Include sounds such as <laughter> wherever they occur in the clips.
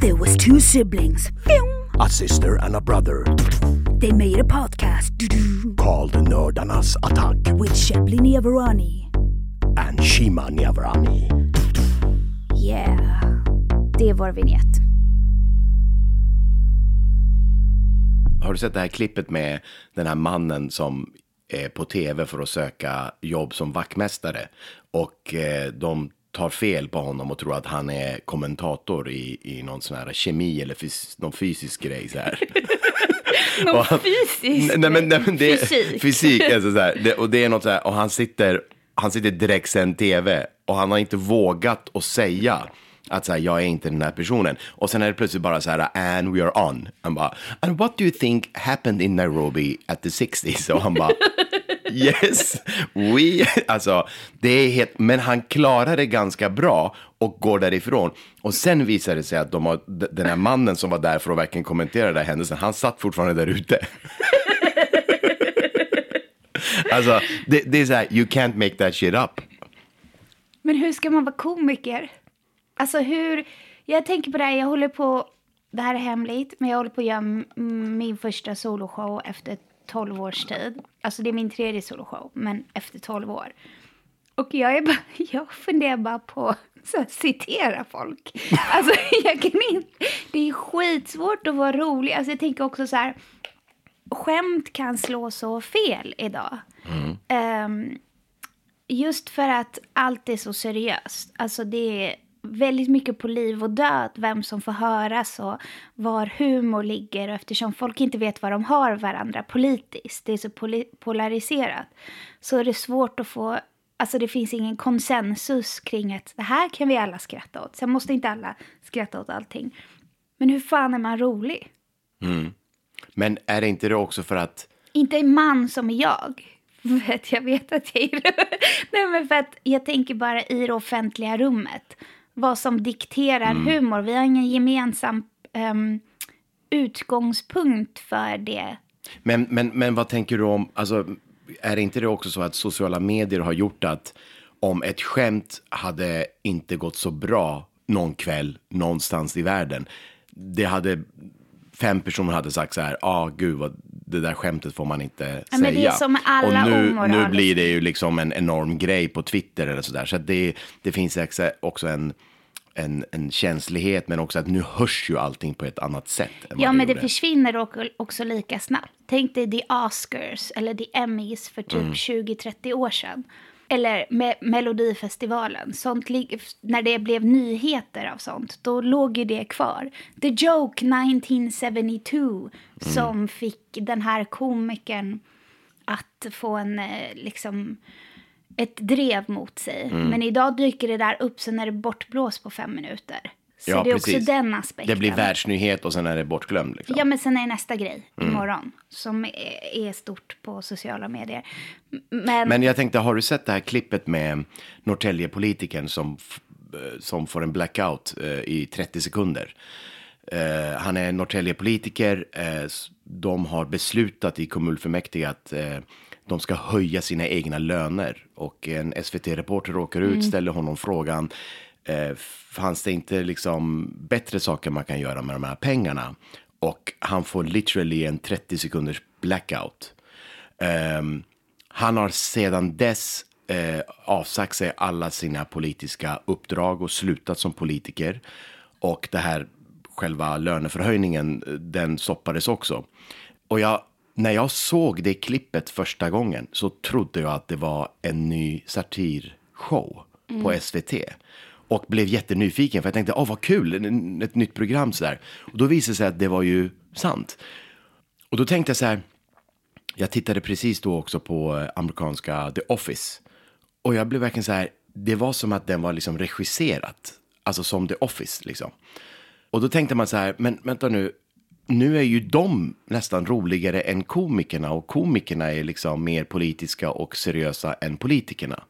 There was two siblings. a sister and a brother They made a podcast called Nördarnas attack with Shebly Niavarani. and Shima Niavarani. Yeah, det är vår vignett. Har du sett det här klippet med den här mannen som är på tv för att söka jobb som vaktmästare och eh, de tar fel på honom och tror att han är kommentator i, i någon sån här kemi eller fys, någon fysisk grej så här. <laughs> Någon han- fysisk nej, men, nej, men det, Fysik. Fysik, alltså så här, det, och det är något så här, och han sitter, han sitter direktsänd tv och han har inte vågat att säga att så här, jag är inte den här personen. Och sen är det plötsligt bara så här, and we are on. Han bara, and what do you think happened in Nairobi at the 60s? Och han bara, <laughs> <laughs> yes, we, alltså, det är helt, men han klarar det ganska bra och går därifrån. Och sen visar det sig att de har, den här mannen som var där för att verkligen kommentera den här händelsen, han satt fortfarande där ute. <laughs> alltså, det, det är så här, you can't make that shit up. Men hur ska man vara komiker? Alltså hur... Jag tänker på det här, jag håller på... Det här är hemligt, men jag håller på att göra min första soloshow efter 12 års tid. Alltså det är min tredje soloshow, men efter 12 år. Och jag, är bara, <laughs> jag funderar bara på att citera folk. <laughs> Alltså jag kan inte... Det är skitsvårt att vara rolig. Alltså jag tänker också så här... Skämt kan slå så fel idag. Ehm, just för att allt är så seriöst. Alltså det är väldigt mycket på liv och död, vem som får höras och var humor ligger. Och eftersom folk inte vet vad de har varandra politiskt, det är så poli- polariserat, så är det svårt att få, alltså det finns ingen konsensus kring att det här kan vi alla skratta åt. Sen måste inte alla skratta åt allting. Men hur fan är man rolig? Men är det inte det också för att Inte en man som jag. <laughs> För att jag vet att jag är... <laughs> Nej, men för att jag tänker bara i det offentliga rummet. Vad som dikterar humor. Vi har ingen gemensam ehm, utgångspunkt för det. Men, men, men vad tänker du om, alltså, är det inte det också så att sociala medier har gjort att om ett skämt hade inte gått så bra någon kväll någonstans i världen, det hade fem personer hade sagt så här, ah gud vad det där skämtet får man inte Ja, säga. men det är som alla Och nu, omoral. nu blir det ju liksom en enorm grej på Twitter eller sådär. Så att det, det finns också en, en, en känslighet, men också att nu hörs ju allting på ett annat sätt. Ja, men det försvinner också, lika snabbt. Tänk dig The Oscars eller The Emmys för typ 20-30 år sedan. Eller med Melodifestivalen. Sånt, när det blev nyheter av sånt, då låg ju det kvar. The Joke 1972 som fick den här komikern att få en, eh, liksom, ett drev mot sig. Men idag dyker det där upp, sen är det bortblåst på fem minuter. Så Ja, det är också precis. den aspekten. Det blir världsnyhet och sen är det bortglömd. Liksom. Ja, men sen är nästa grej Mm. imorgon som är, stort på sociala medier. Men, Men jag tänkte, har du sett det här klippet med Norrtälje-politikern som, eh, som får en blackout eh, i 30 sekunder? Eh, han är Norrtälje-politiker. Eh, de har beslutat i kommunfullmäktige att de ska höja sina egna löner. Och en SVT-reporter åker ut, ställer honom frågan. Eh, fanns det inte liksom bättre saker man kan göra med de här pengarna? Och han får literally en 30 sekunders blackout. Ehm, han har sedan dess eh, avsagt sig alla sina politiska uppdrag och slutat som politiker. Och det här själva löneförhöjningen, eh, den stoppades också. Och jag, när jag såg det klippet första gången så trodde jag att det var en ny satirshow på SVT. Och blev jättenyfiken för jag tänkte, åh vad kul, ett nytt program sådär. Och då visade det sig att det var ju sant. Och då tänkte jag så här, jag tittade precis då också på eh, amerikanska The Office. Och jag blev verkligen så här, det var som att den var liksom regisserat. Alltså som The Office liksom. Och då tänkte man så här, men vänta nu, nu är ju de nästan roligare än komikerna och komikerna är liksom mer politiska och seriösa än politikerna.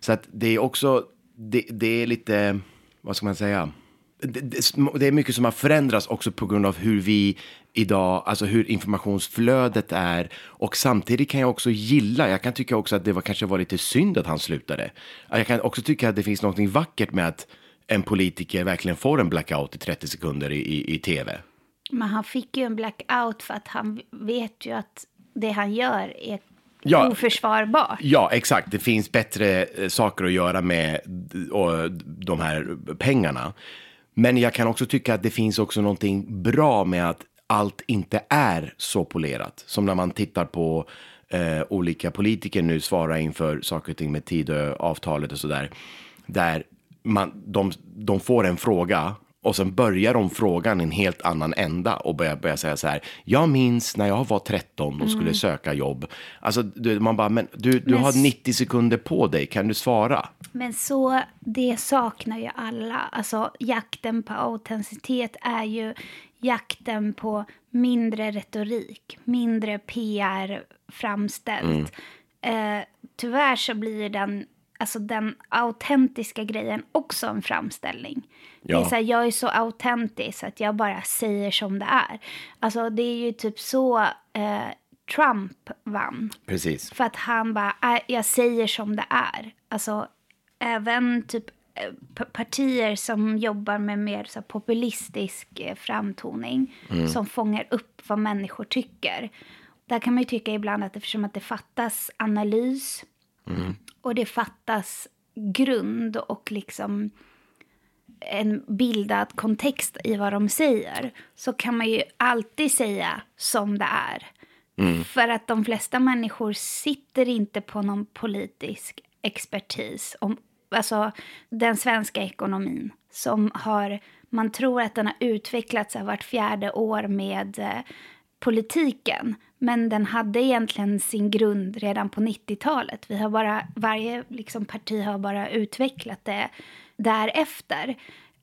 Så att det är också, det, det är lite, vad ska man säga? Det, det, det är mycket som har förändrats också på grund av hur vi idag, alltså hur informationsflödet är. Och samtidigt kan jag också gilla, jag kan tycka också att det var, kanske var lite synd att han slutade. Jag kan också tycka att det finns något vackert med att en politiker verkligen får en blackout i 30 sekunder i, i, i tv. Men han fick ju en blackout för att han vet ju att det han gör är Ja. oförsvarbart. Ja, exakt. Det finns bättre eh, saker att göra med och, de här pengarna. Men jag kan också tycka att det finns också någonting bra med att allt inte är så polerat. Som när man tittar på eh, olika politiker nu svara inför saker och ting med Tidöavtalet och sådär. Där man, de, de får en fråga och sen börjar de frågan en helt annan ända och börjar, börjar säga så här. Jag minns när jag var 13 och skulle söka jobb. Alltså du, man bara, men du, du Men har s- 90 sekunder på dig, kan du svara? Men så, det saknar ju alla. Alltså jakten på autenticitet är ju jakten på mindre retorik, mindre PR framställt. Eh, tyvärr så blir den, alltså den autentiska grejen också en framställning. Det är Ja. så här, jag är så autentisk att jag bara säger som det är. Alltså det är ju typ så eh, Trump vann. Precis. För att han bara, "Äh, jag säger som det är. Alltså, även typ eh, partier som jobbar med mer så populistisk eh, framtoning. Som fångar upp vad människor tycker. Där kan man ju tycka ibland att eftersom att det fattas analys. Och det fattas grund och liksom en bildad kontext i vad de säger. Så kan man ju alltid säga som det är. För att de flesta människor sitter inte på någon politisk expertis. Om, alltså den svenska ekonomin som har, man tror att den har utvecklats vart fjärde år med eh, politiken. Men den hade egentligen sin grund redan på 90-talet. Vi har bara, varje liksom, parti har bara utvecklat det därefter.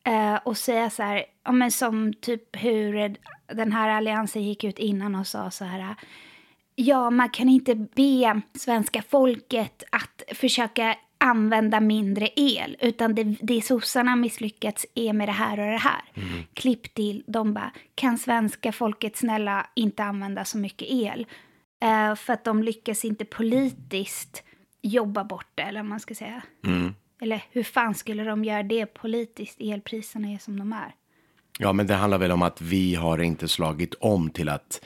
Eh, och säga så här, ja, men som typ hur den här alliansen gick ut innan och sa så här. Ja, man kan inte be svenska folket att försöka använda mindre el. Utan det, det sossarna misslyckats är med det här och det här. Klipp till, de bara, kan svenska folket snälla inte använda så mycket el? Eh, för att de lyckas inte politiskt jobba bort det, eller vad man ska säga. Eller hur fan skulle de göra det politiskt? Elpriserna är som de är. Ja, men det handlar väl om att vi har inte slagit om till att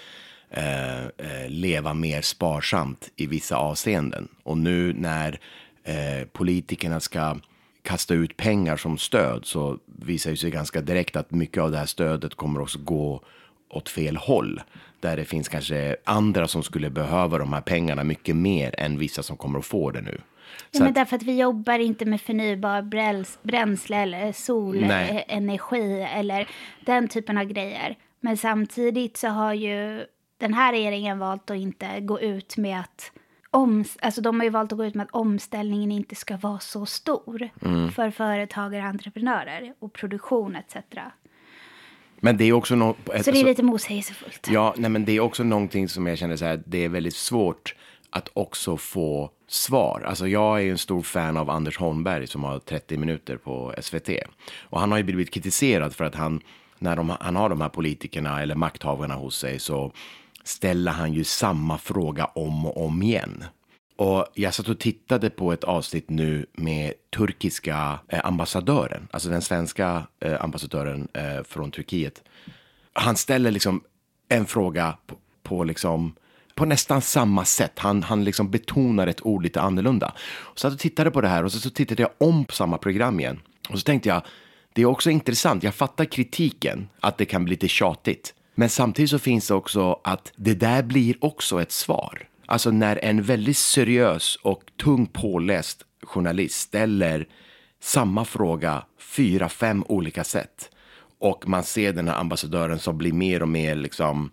eh, eh, leva mer sparsamt i vissa avseenden. Och nu när eh, politikerna ska kasta ut pengar som stöd så visar det sig ganska direkt att mycket av det här stödet kommer också gå åt fel håll. Där det finns kanske andra som skulle behöva de här pengarna mycket mer än vissa som kommer att få det nu. Ja, Så men därför att vi jobbar inte med förnybar bränsle eller solenergi eller den typen av grejer. Men samtidigt så har ju den här regeringen valt att inte gå ut med att om, alltså de har ju valt att gå ut med att omställningen inte ska vara så stor Mm. för företagare, entreprenörer och produktion etc. Men det är också något... Så det är lite motsägelsefullt. Ja, nej, men det är också någonting som jag känner så här, det är väldigt svårt att också få svar. Alltså jag är ju en stor fan av Anders Holmberg som har 30 minuter på SVT. Och han har ju blivit kritiserad för att han, när de, han har de här politikerna eller makthavarna hos sig så ställer han ju samma fråga om och om igen. Och jag satt och tittade på ett avsnitt nu med turkiska eh, ambassadören, alltså den svenska eh, ambassadören eh, från Turkiet. Han ställer liksom en fråga på, på liksom på nästan samma sätt. Han, han liksom betonar ett ord lite annorlunda. Så jag tittade på det här och så, så tittade jag om på samma program igen. Och så tänkte jag, det är också intressant. Jag fattar kritiken, att det kan bli lite tjatigt. Men samtidigt så finns det också att det där blir också ett svar. Alltså när en väldigt seriös och tung påläst journalist ställer samma fråga fyra, fem olika sätt. Och man ser den här ambassadören som blir mer och mer liksom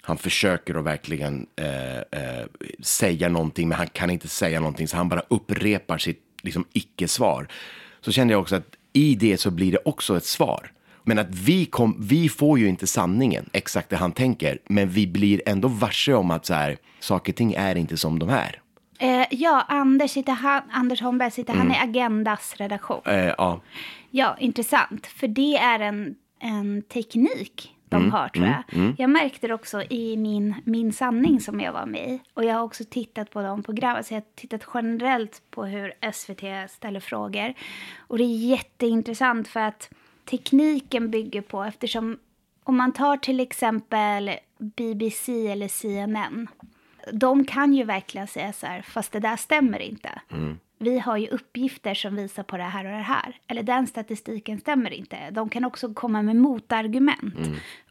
han försöker att verkligen eh, eh, säga någonting, men han kan inte säga någonting, så han bara upprepar sitt liksom, icke-svar. Så kände jag också att i det så blir det också ett svar. Men att vi, kom, vi får ju inte sanningen, exakt det han tänker, men vi blir ändå varse om att så här, saker och ting är inte som de är. Eh, ja, Anders, sitter han, Anders Holmberg sitter han i Agendas redaktion. Eh, ja. Ja, intressant. För det är en, en teknik de har, tror jag. Jag märkte det också i min, min sanning som jag var med i. Och jag har också tittat på de programmen. Så jag har tittat generellt på hur SVT ställer frågor. Och det är jätteintressant för att tekniken bygger på, eftersom om man tar till exempel BBC eller CNN. De kan ju verkligen säga så här, fast det där stämmer inte. Vi har ju uppgifter som visar på det här och det här. Eller den statistiken stämmer inte. De kan också komma med motargument.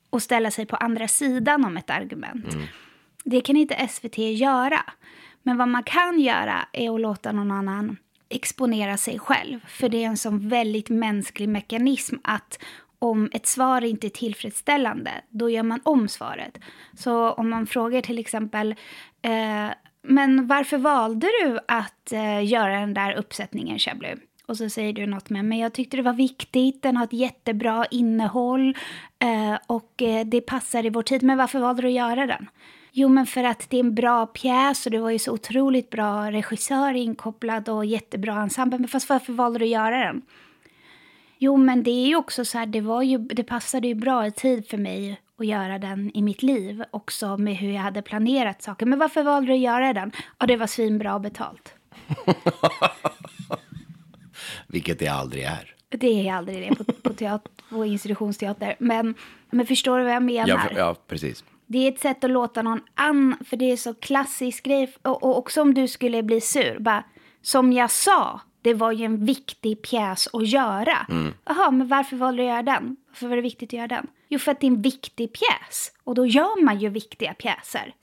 Och ställa sig på andra sidan om ett argument. Det kan inte SVT göra. Men vad man kan göra är att låta någon annan exponera sig själv. För det är en sån väldigt mänsklig mekanism att om ett svar inte är tillfredsställande, då gör man om svaret. Så om man frågar till exempel, eh, men varför valde du att eh, göra den där uppsättningen, Chablu? Och så säger du något med, men jag tyckte det var viktigt, den har ett jättebra innehåll eh, och eh, det passar i vår tid. Men varför valde du att göra den? Jo, men för att det är en bra pjäs och det var ju så otroligt bra regissör inkopplad och jättebra ensemble. Men fast varför valde du att göra den? Jo, men det är ju också så här, det, var ju, det passade ju bra i tid för mig att göra den i mitt liv. Också med hur jag hade planerat saker. Men varför valde du att göra den? Ja, det var svinbra betalt. <laughs> Vilket det aldrig är. Det är aldrig det på, på, teater, på institutionsteater. Men, men förstår du vad jag menar? Ja, ja, precis. Det är ett sätt att låta någon annan, för det är så klassisk grej. Och, och också om du skulle bli sur, bara, som jag sa, det var ju en viktig pjäs att göra. Jaha, men varför valde du att göra den? Varför var det viktigt att göra den? Jo, för att det är en viktig pjäs. Och då gör man ju viktiga pjäser.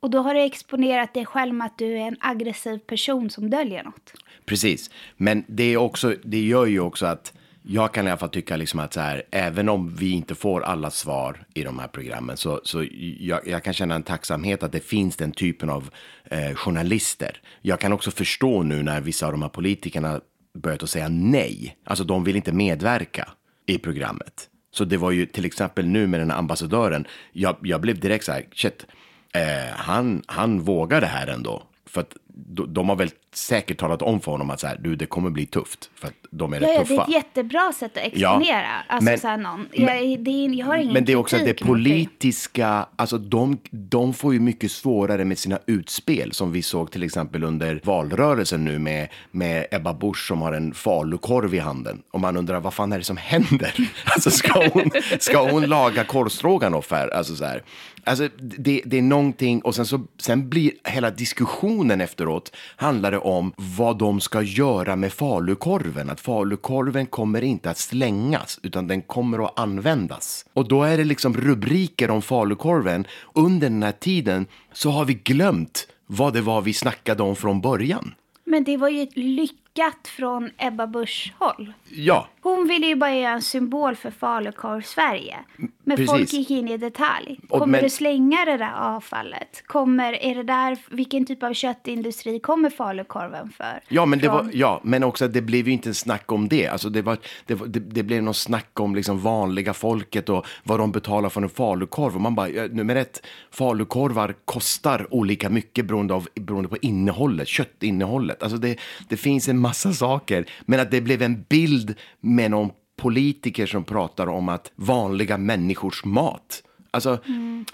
Och då har du exponerat dig själv med att du är en aggressiv person som döljer något. Precis, men det, är också, det gör ju också att jag kan i alla fall tycka liksom att så här, även om vi inte får alla svar i de här programmen så, så jag, jag kan känna en tacksamhet att det finns den typen av eh, journalister. Jag kan också förstå nu när vissa av de här politikerna börjat att säga nej. Alltså de vill inte medverka i programmet. Så det var ju till exempel nu med den här ambassadören, jag, jag blev direkt så här, shit, eh, han, han vågar det här ändå. För att de, de har väl säkert talat om för honom att så här, du, det kommer bli tufft. För att de är Ja, rätt ja, det tuffa. är ett jättebra sätt att exponera. alltså men- så här någon. jag, det är, jag har ingen Men det är också att det politiska, alltså de, de får ju mycket svårare med sina utspel som vi såg till exempel under valrörelsen nu med, med Ebba Busch som har en falukorv i handen. Och man undrar vad fan är det som händer? <laughs> Alltså ska hon, ska hon laga korvstroganoff här? Alltså så här. Alltså det, det är någonting och sen så sen blir hela diskussionen efteråt handlar det om vad de ska göra med falukorven. Att falukorven kommer inte att slängas utan den kommer att användas. Och då är det liksom rubriker om falukorven. Under den här tiden så har vi glömt vad det var vi snackade om från början. Men det var ju lyckat från Ebba Busch håll. Ja, Hon ville ju bara göra en symbol för falukorv Sverige. Men precis. folk gick in i detalj. Kommer men- du slänga det där avfallet? Kommer, är det där, vilken typ av köttindustri kommer falukorven för? Ja, men, det Från- var, ja, men också att det blev ju inte en snack om det. Alltså det, var, det, var, det, det blev någon snack om liksom vanliga folket och vad de betalar för en falukorv. Och man bara, ja, nummer ett, falukorvar kostar olika mycket beroende, av, beroende på innehållet, köttinnehållet. Alltså det, det finns en massa saker. Men att det blev en bild med någon politiker som pratar om att vanliga människors mat Alltså,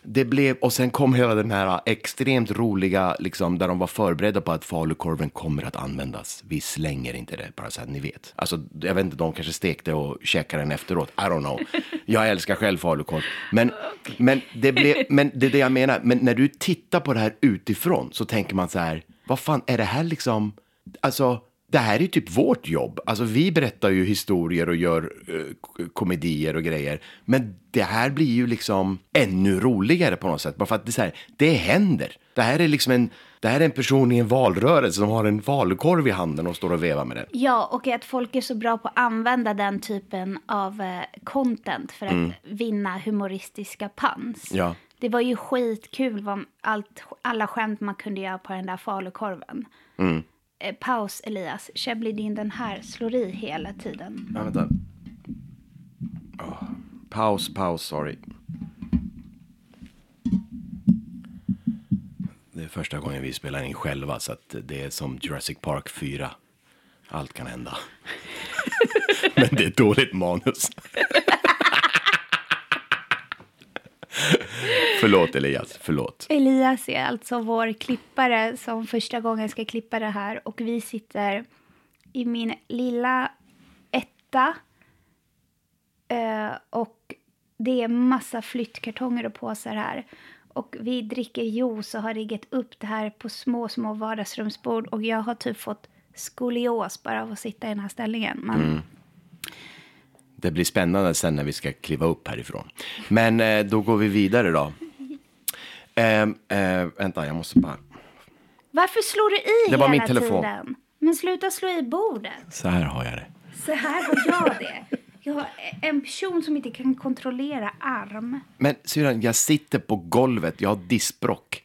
det blev, och sen kom hela den här extremt roliga, liksom, där de var förberedda på att falukorven kommer att användas. Vi slänger inte det, bara så att ni vet. Alltså, jag vet inte, de kanske stekte och käkade den efteråt. I don't know. Jag älskar själv falukorv. Men, men, det, blev, men det är det jag menar, men när du tittar på det här utifrån så tänker man så här, vad fan, är det här liksom, alltså, det här är ju typ vårt jobb. Alltså vi berättar ju historier och gör eh, komedier och grejer. Men det här blir ju liksom ännu roligare på något sätt. Bara för att det, så här, det händer. Det här är liksom en, det här är en person i en valrörelse som har en valkorv i handen och står och vevar med den. Ja, och att folk är så bra på att använda den typen av eh, content för att vinna humoristiska pans. Ja. Det var ju skitkul vad allt, alla skämt man kunde göra på den där falukorven. Eh, paus Elias, Chablis den här slår i hela tiden. Ja, vänta. Åh, Paus, paus, sorry. Det är första gången vi spelar in själva så att det är som Jurassic Park 4. Allt kan hända. <laughs> Men det är ett dåligt manus. <laughs> förlåt Elias, förlåt. Elias är alltså vår klippare som första gången ska klippa det här och vi sitter i min lilla etta eh, och det är massa flyttkartonger och påsar här. Och vi dricker juice och har riggat upp det här på små, små vardagsrumsbord och jag har typ fått skolios bara av att sitta i den här ställningen. Men Det blir spännande sen när vi ska kliva upp härifrån. Men eh, då går vi vidare då. Eh, eh, vänta, jag måste bara... varför slår du i Det var hela min telefon. tiden? Men sluta slå i bordet. Så här har jag det. Så här har jag det. Jag har en person som inte kan kontrollera arm. Men syrran, jag sitter på golvet, jag har diskbråck.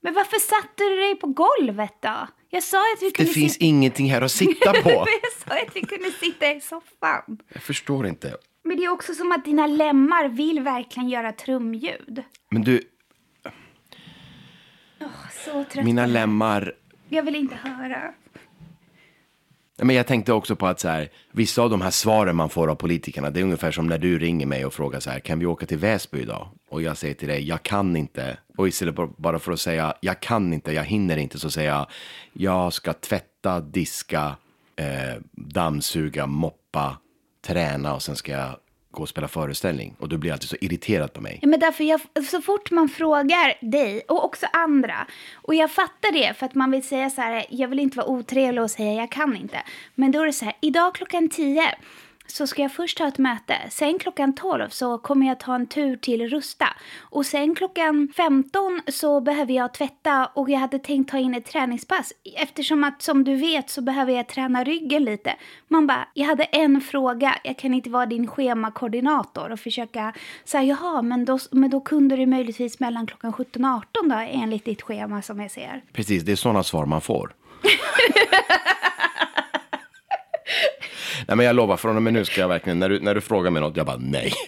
Men varför satte du dig på golvet då? Jag sa att vi Det kunde finns sitta... ingenting här att sitta på. <laughs> jag sa att vi kunde sitta i soffan. Jag förstår inte. Men det är också som att dina lemmar vill verkligen göra trumljud. Men du, Så trött. mina lemmar... Jag vill inte höra. Men jag tänkte också på att så här, vissa av de här svaren man får av politikerna, det är ungefär som när du ringer mig och frågar så här, kan vi åka till Väsby idag? Och jag säger till dig, jag kan inte. Och istället bara för att säga, jag kan inte, jag hinner inte, så säger jag, jag ska tvätta, diska, eh, dammsuga, moppa, träna och sen ska jag gå och spela föreställning. Och du blir alltid så irriterad på mig. Ja, men därför jag, så fort man frågar dig och också andra och jag fattar det för att man vill säga så här, jag vill inte vara otrevlig och säga jag kan inte. Men då är det så här, idag klockan tio så ska jag först ha ett möte. Sen klockan 12 så kommer jag ta en tur till Rusta. Och sen klockan 15 så behöver jag tvätta och jag hade tänkt ta in ett träningspass. Eftersom att som du vet så behöver jag träna ryggen lite. Man bara, jag hade en fråga. Jag kan inte vara din schemakoordinator och försöka säga jaha, men då, men då kunde du möjligtvis mellan klockan 17 och 18 då enligt ditt schema som jag ser. Precis, det är sådana svar man får. <laughs> nej, men jag lovar, från och med nu ska jag verkligen, när du, när du frågar mig något, jag bara nej. <laughs>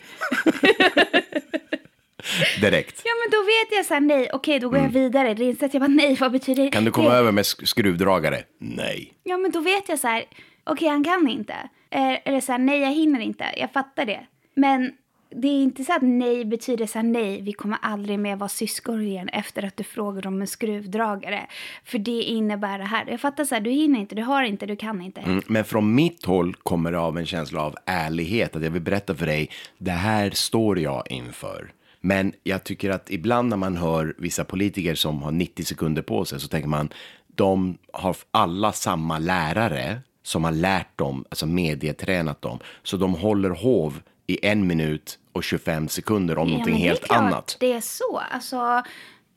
Direkt. Ja, men då vet jag så här, nej, okej, då går jag vidare. Det är inte så att jag bara, nej, vad betyder det? Mm. Kan du komma Nej. över med sk- skruvdragare? Nej. Ja, men då vet jag så här, okej, han kan inte. Eh, Eller så här, nej, jag hinner inte. Jag fattar det. Men det är inte så att nej betyder så här, nej, vi kommer aldrig mer vara syskon igen efter att du frågar om en skruvdragare. För det innebär det här. Jag fattar så här, du hinner inte, du har inte, du kan inte. Mm, Men från mitt håll kommer det av en känsla av ärlighet, att jag vill berätta för dig, det här står jag inför. Men jag tycker att ibland när man hör vissa politiker som har 90 sekunder på sig så tänker man, de har alla samma lärare som har lärt dem, alltså medietränat dem. Så de håller hov i en minut och 25 sekunder om någonting men helt klart annat. Det är så. Alltså,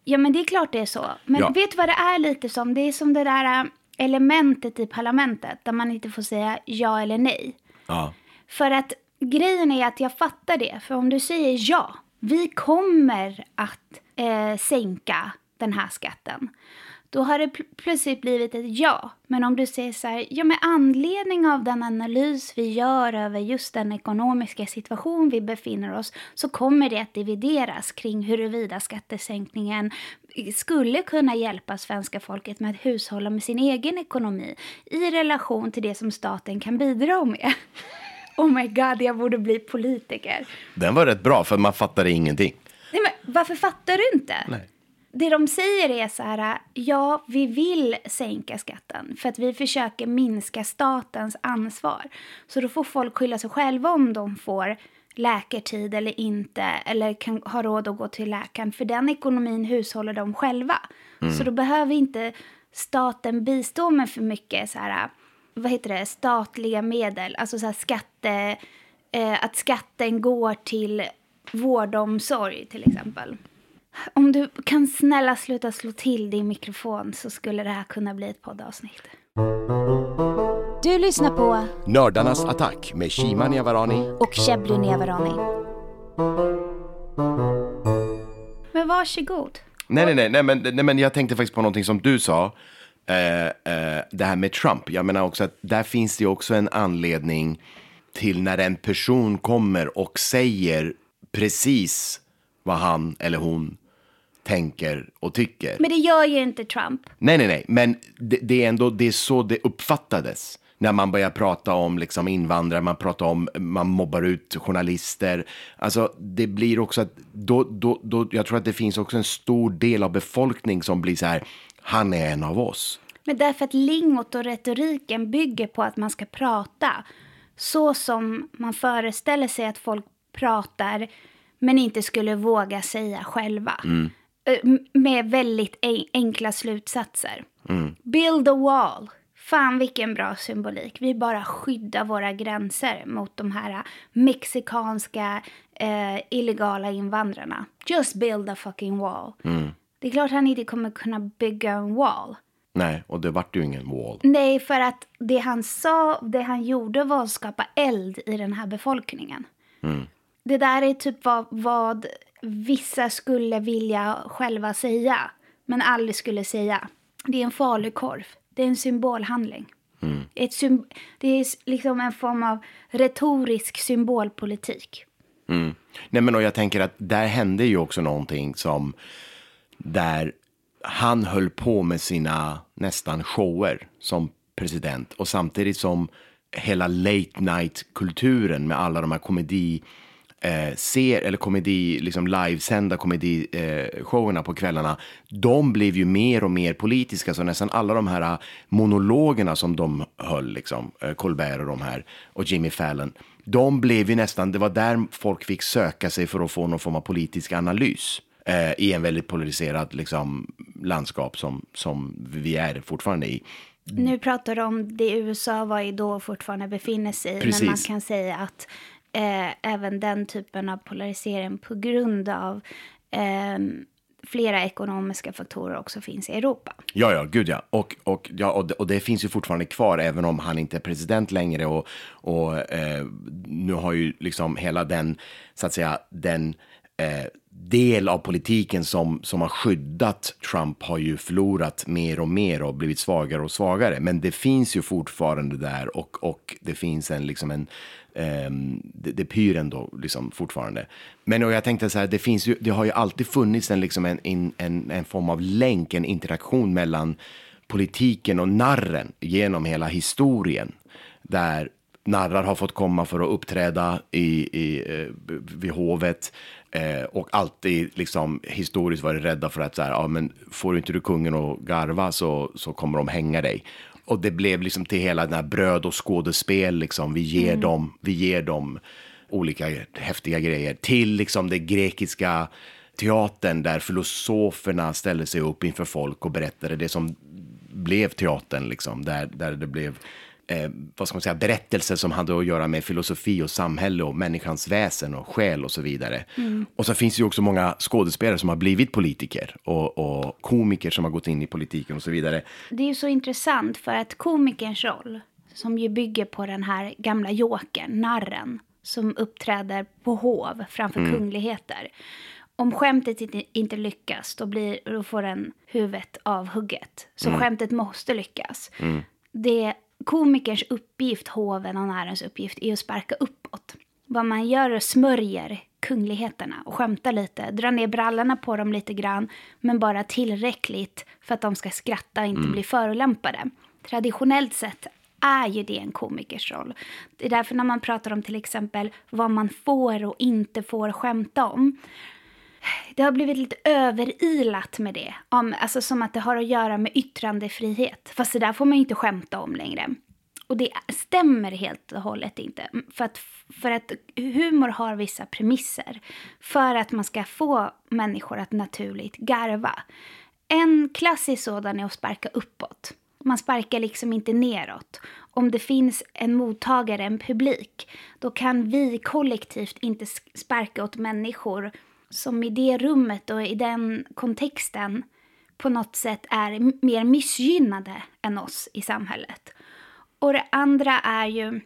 ja, men det är klart det är så. Men Ja. vet du vad det är lite som? Det är som det där äh, elementet i parlamentet där man inte får säga ja eller nej. Ja. För att grejen är att jag fattar det. För om du säger ja, vi kommer att eh, sänka den här skatten. Då har det pl- plötsligt blivit ett ja. Men om du säger så här, ja med anledning av den analys vi gör över just den ekonomiska situation vi befinner oss så kommer det att divideras kring huruvida skattesänkningen skulle kunna hjälpa svenska folket med att hushålla med sin egen ekonomi i relation till det som staten kan bidra med. <laughs> Oh my god, jag borde bli politiker. Den var rätt bra, för man fattade ingenting. Varför fattar du inte? Nej. Det de säger är så här, ja, vi vill sänka skatten för att vi försöker minska statens ansvar. Så då får folk skylla sig själva om de får läkartid eller inte, eller kan ha råd att gå till läkaren. För den ekonomin hushåller de själva. Så då behöver inte staten bistå med för mycket så här, vad heter det, statliga medel, alltså så här skatte, eh, att skatten går till vård och omsorg till exempel. Om du kan snälla sluta slå till din mikrofon så skulle det här kunna bli ett poddavsnitt. Du lyssnar på Nördarnas attack med Shima Niavarani och Shebly Nevarani. Men varsågod. Nej, nej, nej, nej, men, nej, men jag tänkte faktiskt på någonting som du sa. Eh, eh, det här med Trump. Jag menar också att där finns det ju också en anledning till när en person kommer och säger precis vad han eller hon tänker och tycker. Men det gör ju inte Trump. Nej, nej, nej, men det, det är ändå det är så det uppfattades. När man börjar prata om liksom invandrare, man pratar om, man mobbar ut journalister. Alltså det blir också att, då, då, då, jag tror att det finns också en stor del av befolkning som blir så här, han är en av oss. Men därför att lingot och retoriken bygger på att man ska prata så som man föreställer sig att folk pratar men inte skulle våga säga själva. Eh, m- Med väldigt en- enkla slutsatser. Build a wall. Fan vilken bra symbolik. Vi bara skyddar våra gränser mot de här mexikanska eh, illegala invandrarna. Just build a fucking wall. Det är klart han inte kommer kunna bygga en wall. Nej, och det vart ju ingen wall. Nej, för att det han sa, det han gjorde var att skapa eld i den här befolkningen. Det där är typ vad, vad vissa skulle vilja själva säga, men aldrig skulle säga. Det är en falukorv. Det är en symbolhandling. Ett sym- det är liksom en form av retorisk symbolpolitik. Nej, men och jag tänker att där hände ju också någonting som där han höll på med sina nästan shower som president och samtidigt som hela late night-kulturen med alla de här komedi eh, ser, eller komedi, liksom livesända komedishowerna eh, på kvällarna, de blev ju mer och mer politiska, så nästan alla de här eh, monologerna som de höll, liksom, eh, Colbert och de här, och Jimmy Fallon, de blev ju nästan, det var där folk fick söka sig för att få någon form av politisk analys eh, i en väldigt polariserad liksom, landskap som, som vi är fortfarande i. Nu pratar du om det USA var i då fortfarande befinner sig i. Precis. Men man kan säga att eh, även den typen av polarisering på grund av eh, flera ekonomiska faktorer också finns i Europa. Ja, ja, gud ja. Och, och, ja, och, det, och det finns ju fortfarande kvar, även om han inte är president längre. Och, och eh, nu har ju liksom hela den, så att säga, den eh, del av politiken som, som har skyddat Trump har ju förlorat mer och mer och blivit svagare och svagare. Men det finns ju fortfarande där och, och det finns en, liksom en Ehm, det, det pyr ändå liksom fortfarande. Men och jag tänkte så här, det, finns ju, det har ju alltid funnits en, liksom en, en, en, en form av länk, en interaktion mellan politiken och narren genom hela historien. Där narrar har fått komma för att uppträda i, i, eh, vid hovet eh, och alltid liksom historiskt varit rädda för att så här, ja, men får inte du kungen att garva så, så kommer de hänga dig. Och det blev liksom till hela den här bröd och skådespel, liksom. vi, ger dem, vi ger dem olika häftiga grejer. Till liksom det grekiska teatern där filosoferna ställde sig upp inför folk och berättade det som blev teatern, liksom, där, där det blev eh, vad ska man säga, berättelser som hade att göra med filosofi och samhälle och människans väsen och själ och så vidare. Och så finns det ju också många skådespelare som har blivit politiker och, och komiker som har gått in i politiken och så vidare. Det är ju så intressant för att komikerns roll, som ju bygger på den här gamla jokern, narren, som uppträder på hov framför kungligheter. Om skämtet inte, lyckas, då, blir, då får den huvudet avhugget. Så skämtet måste lyckas. Det komikerns uppgift, hoven och narrens uppgift, är att sparka uppåt. Vad man gör är smörjer kungligheterna och skämtar lite, drar ner brallorna på dem lite grann, men bara tillräckligt för att de ska skratta och inte bli förolämpade. Traditionellt sett är ju det en komikers roll. Det är därför när man pratar om till exempel vad man får och inte får skämta om det har blivit lite överilat med det. Om, alltså som att det har att göra med yttrandefrihet. Fast det där får man ju inte skämta om längre. Och det stämmer helt och hållet inte. Mm, för att, för att humor har vissa premisser. För att man ska få människor att naturligt garva. En klassisk sådan är att sparka uppåt. Man sparkar liksom inte neråt. Om det finns en mottagare, en publik, då kan vi kollektivt inte sparka åt människor som i det rummet och i den kontexten på något sätt är mer missgynnade än oss i samhället. Och det andra är ju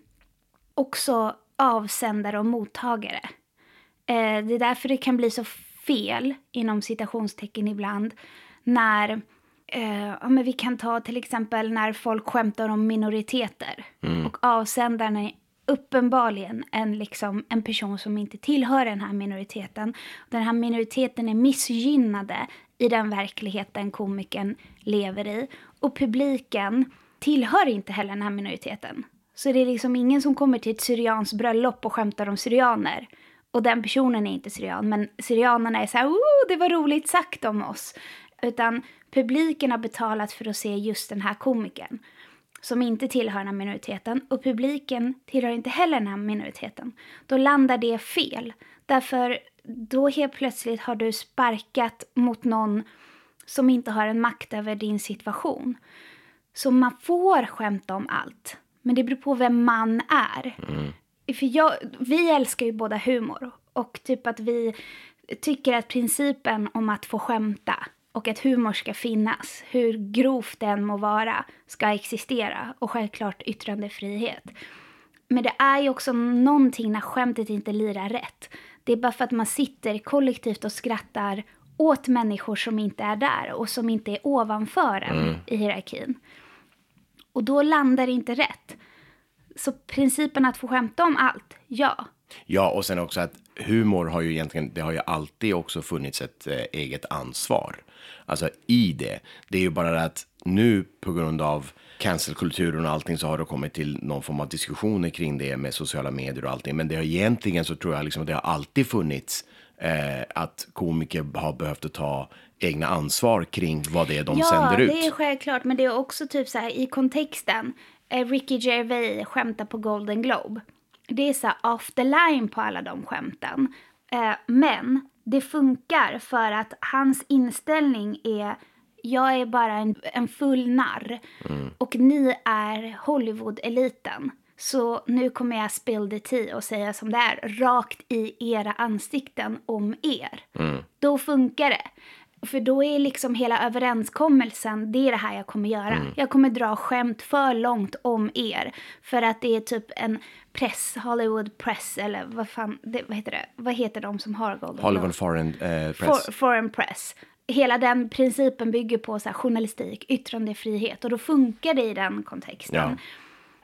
också avsändare och mottagare. Eh, det är därför det kan bli så fel, inom citationstecken ibland, när eh, ja, men vi kan ta till exempel när folk skämtar om minoriteter mm. och avsändaren är uppenbarligen en, liksom, en person som inte tillhör den här minoriteten. Den här minoriteten är missgynnade i den verkligheten komikern lever i. Och publiken tillhör inte heller den här minoriteten. Så det är liksom ingen som kommer till ett syrians bröllop och skämtar om syrianer. Och den personen är inte syrian, men syrianerna är så här, oh, det var roligt sagt om oss. Utan publiken har betalat för att se just den här komikern som inte tillhör den här minoriteten och publiken tillhör inte heller den här minoriteten. Då landar det fel. Därför då helt plötsligt har du sparkat mot någon som inte har en makt över din situation. Så man får skämta om allt. Men det beror på vem man är. Mm. För jag, vi älskar ju båda humor. Och typ att vi tycker att principen om att få skämta och att humor ska finnas, hur grovt den må vara, ska existera. Och självklart yttrandefrihet. Men det är ju också någonting när skämtet inte lirar rätt. Det är bara för att man sitter kollektivt och skrattar åt människor som inte är där och som inte är ovanför en mm. i hierarkin. Och då landar det inte rätt. Så principen att få skämta om allt, ja. Ja, och sen också att humor har ju egentligen, det har ju alltid också funnits ett eh, eget ansvar. Alltså i det. Det är ju bara det att nu på grund av cancelkulturen och allting så har det kommit till någon form av diskussioner kring det med sociala medier och allting. Men det har egentligen så tror jag liksom att det har alltid funnits eh, att komiker har behövt ta egna ansvar kring vad det är de ja, sänder ut. Ja, det är självklart. Men det är också typ så här i kontexten. Eh, Ricky Gervais skämtar på Golden Globe. Det är så här off the line på alla de skämten. Eh, men det funkar för att hans inställning är jag är bara en, en full narr mm. och ni är Hollywood-eliten. Så nu kommer jag spill the tea och säga som det är, rakt i era ansikten om er. Mm. Då funkar det. För då är liksom hela överenskommelsen, det är det här jag kommer göra. Mm. Jag kommer dra skämt för långt om er. För att det är typ en press, Hollywood press, eller vad fan, det, vad heter det? Vad heter de som har Golden Hollywood Foreign eh, Press. For, foreign Press. Hela den principen bygger på så här, journalistik, yttrandefrihet och då funkar det i den kontexten. Ja.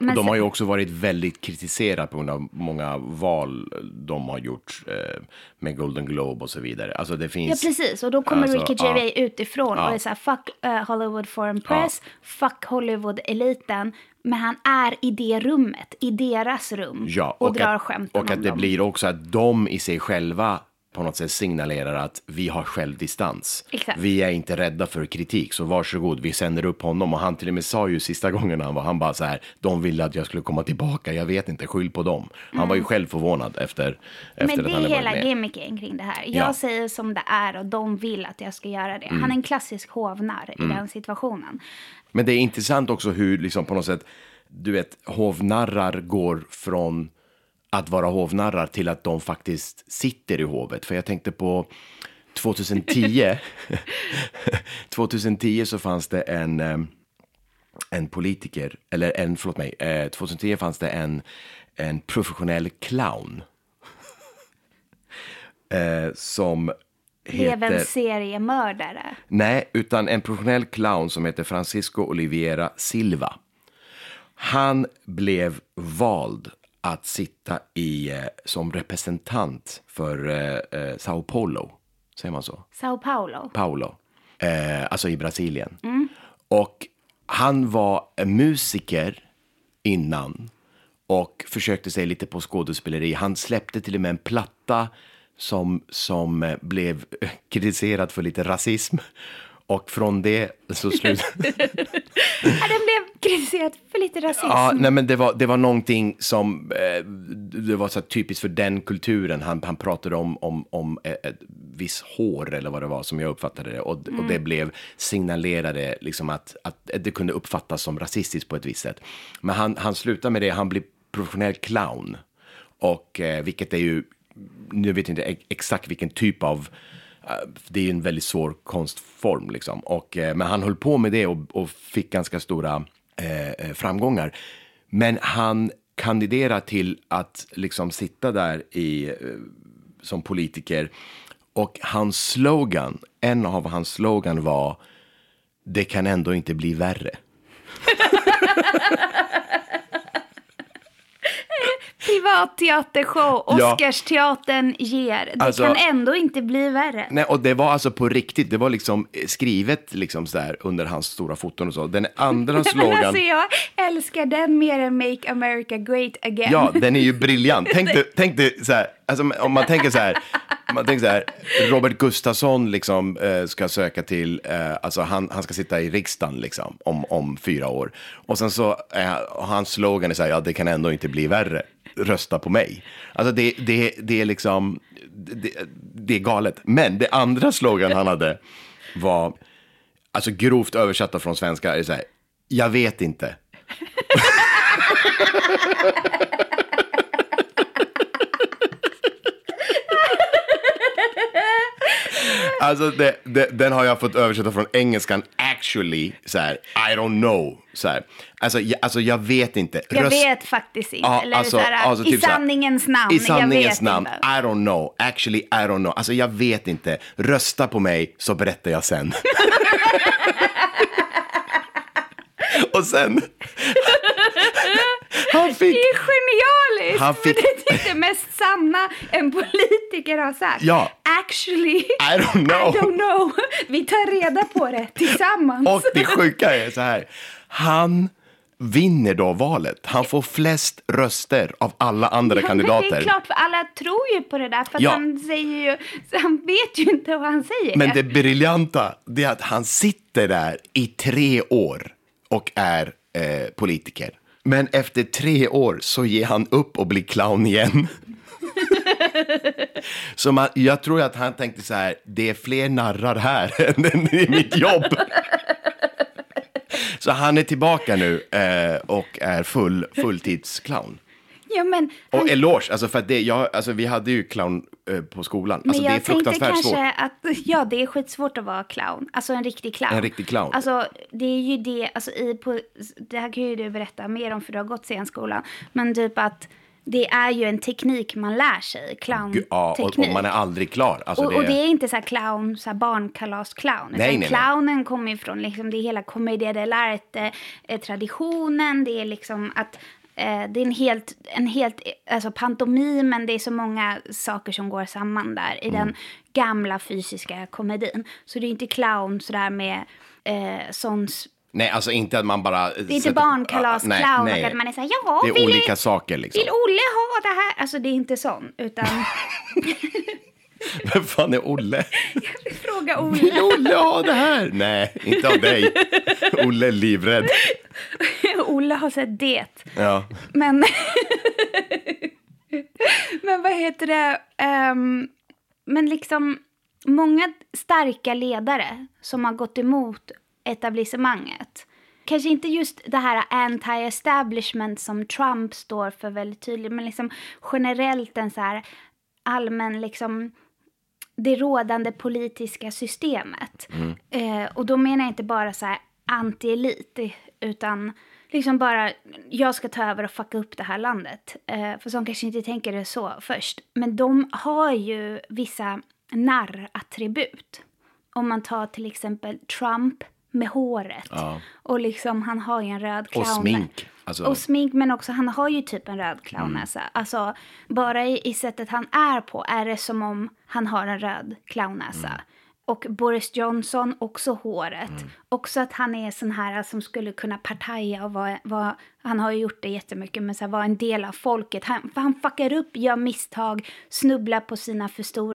Men de har ju också varit väldigt kritiserade på grund av många val de har gjort eh, med Golden Globe och så vidare. Alltså det finns... Ja, precis. Och då kommer alltså, Ricky Gervais ja, utifrån ja. och är så här, fuck uh, Hollywood Foreign Press, ja. fuck Hollywood-eliten. Men han är i det rummet, i deras rum ja, och, och drar skämt Och att det dem. blir också att de i sig själva på något sätt signalerar att vi har självdistans. Exakt. Vi är inte rädda för kritik, så varsågod, vi sänder upp honom. Och han till och med sa ju sista gången han var, han bara så här, de ville att jag skulle komma tillbaka, jag vet inte, skyll på dem. Han mm. var ju mm. själv förvånad efter, efter Men att han det är hela gimmicken kring det här. Jag ja. säger som det är och de vill att jag ska göra det. Mm. Han är en klassisk hovnarr mm. i den situationen. Men det är intressant också hur, liksom på något sätt, du vet, hovnarrar går från att vara hovnarrar till att de faktiskt sitter i hovet. För jag tänkte på 2010. 2010 <laughs> så fanns det en, eh, en politiker, eller en, förlåt mig, 2010 eh, fanns det en, en professionell clown. <laughs> Eh, som heter... Blev en seriemördare? Nej, utan en professionell clown som heter Francisco Oliveira Silva. Han blev vald att sitta i, eh, som representant för eh, eh, Sao Paulo. Säger man så? Sao Paulo. Paulo. Eh, alltså i Brasilien. Mm. Och han var musiker innan och försökte sig lite på skådespeleri. Han släppte till och med en platta som, som eh, blev <laughs> kritiserad för lite rasism. Och från det så slutade... <laughs> Ja, den blev kritiserad för lite rasism. Ja, nej, men det var, det var någonting som, eh, det var så typiskt för den kulturen. Han, han pratade om, om, om ett, ett viss hår eller vad det var som jag uppfattade det. Och, och det blev signalerade liksom att, att det kunde uppfattas som rasistiskt på ett visst sätt. Men han, han slutade med det, han blev professionell clown. Och eh, vilket är ju, nu vet jag inte ex- exakt vilken typ av eh, Eh, det är ju en väldigt svår konstform liksom. Och, eh, men han höll på med det och, och fick ganska stora eh, eh framgångar. Men han kandiderade till att liksom sitta där i, som politiker och hans slogan, en av hans slogan var det kan ändå inte bli värre. <laughs> Privatteatershow, Ja. Oscarsteatern ger. Det Alltså- kan ändå inte bli värre. Nej, och det var alltså på riktigt, det var liksom skrivet liksom så där under hans stora foton och så. Den andra <laughs> slogan, alltså jag älskar den mer än Make America Great Again. ja, den är ju <laughs> briljant. Tänk dig, tänk dig så här, alltså om man tänker så här, man tänker så här, Robert Gustafsson liksom eh, ska söka till, eh, alltså han, han ska sitta i riksdagen liksom om, om fyra år. Och sen så, eh, hans slogan är så här, ja det kan ändå inte bli värre, rösta på mig. Alltså det, det, det är liksom, det, det är galet. Men det andra slogan han hade var, alltså grovt översatta från svenska, är det så här, jag vet inte. <laughs> Alltså det, det, den har jag fått översätta från engelskan actually, så här, I don't know. Så här. Alltså, jag, alltså jag vet inte. Jag Röst- vet faktiskt inte. Ja, Eller alltså- så här, alltså I typ sanningens namn. I sanningens namn. Inte. I don't know. Actually, I don't know. Alltså jag vet inte. Rösta på mig så berättar jag sen. <laughs> <laughs> Och sen... <laughs> Han fick... Det är genialiskt! Han fick- det är typ det mest sanna en politiker har sagt. Ja. Actually, I don't <laughs> know. I don't know. Vi tar reda på det tillsammans. Och det sjuka är så här. Han vinner då valet. Han får flest röster av alla andra Ja, men kandidater. det är klart, för alla tror ju på det där. För Ja. han säger ju, han vet ju inte vad han säger. Men det briljanta det är att han sitter där i tre år och är eh, politiker. Men efter tre år så ger han upp och blir clown igen. <laughs> så man, jag tror att han tänkte så här, det är fler narrar här <laughs> än i mitt jobb. <laughs> så han är tillbaka nu eh, och är full, fulltidsclown. <laughs> Ja, men, han, Och eloge, alltså för att det, jag, alltså vi hade ju clown eh, på skolan. Alltså men det är jag tänkte fruktansvärt kanske svårt. att, ja det är skitsvårt att vara clown. Alltså en riktig clown. En riktig clown. Alltså det är ju det, alltså i, på, det här kan ju du berätta mer om för du har gått scenskolan. Men typ att det är ju en teknik man lär sig, clownteknik. Ja, och, och man är aldrig klar. Alltså och, och det är inte så här clown, så här barnkalas-clown. Nej, nej, nej. clownen kommer ifrån liksom, det är hela commedia dell'arte, eh, traditionen. Det är liksom att det är en helt, en helt, alltså pantomimen, det är så många saker som går samman där i Mm. den gamla fysiska komedin. Så det är inte clown sådär med eh, sån Nej, alltså inte att man bara... det är inte barnkalas-clown och att man är så här, ja, Det är olika saker liksom. vill Olle ha det här? Alltså det är inte sån, utan <laughs> <laughs> <laughs> Vem fan är Olle? fråga Olle. Vill Olle ha det här? Nej, inte av dig. Olle är livrädd. <laughs> Olle har sett det. Ja. Men, <laughs> men vad heter det? Ehm, men liksom många starka ledare som har gått emot etablissemanget. Kanske inte just det här anti-establishment som Trump står för väldigt tydligt, men liksom generellt en så här allmän liksom det rådande politiska systemet. Eh, och då menar jag inte bara så här anti-elit, utan liksom bara jag ska ta över och fucka upp det här landet. Eh, för som kanske inte tänker det så först. Men de har ju vissa narrattribut. Om man tar till exempel Trump med håret. Och liksom han har ju en röd clown. Och smink. Alltså, Och smink, men också han har ju typ en röd clownnäsa. Alltså, bara i, i sättet han är på är det som om han har en röd clownnäsa. Och Boris Johnson, också håret. Också att han är sån här som skulle kunna partaja och vara, vara han har ju gjort det jättemycket, men så här, vara en del av folket. Han, han fuckar upp, gör misstag, snubblar på sina för stora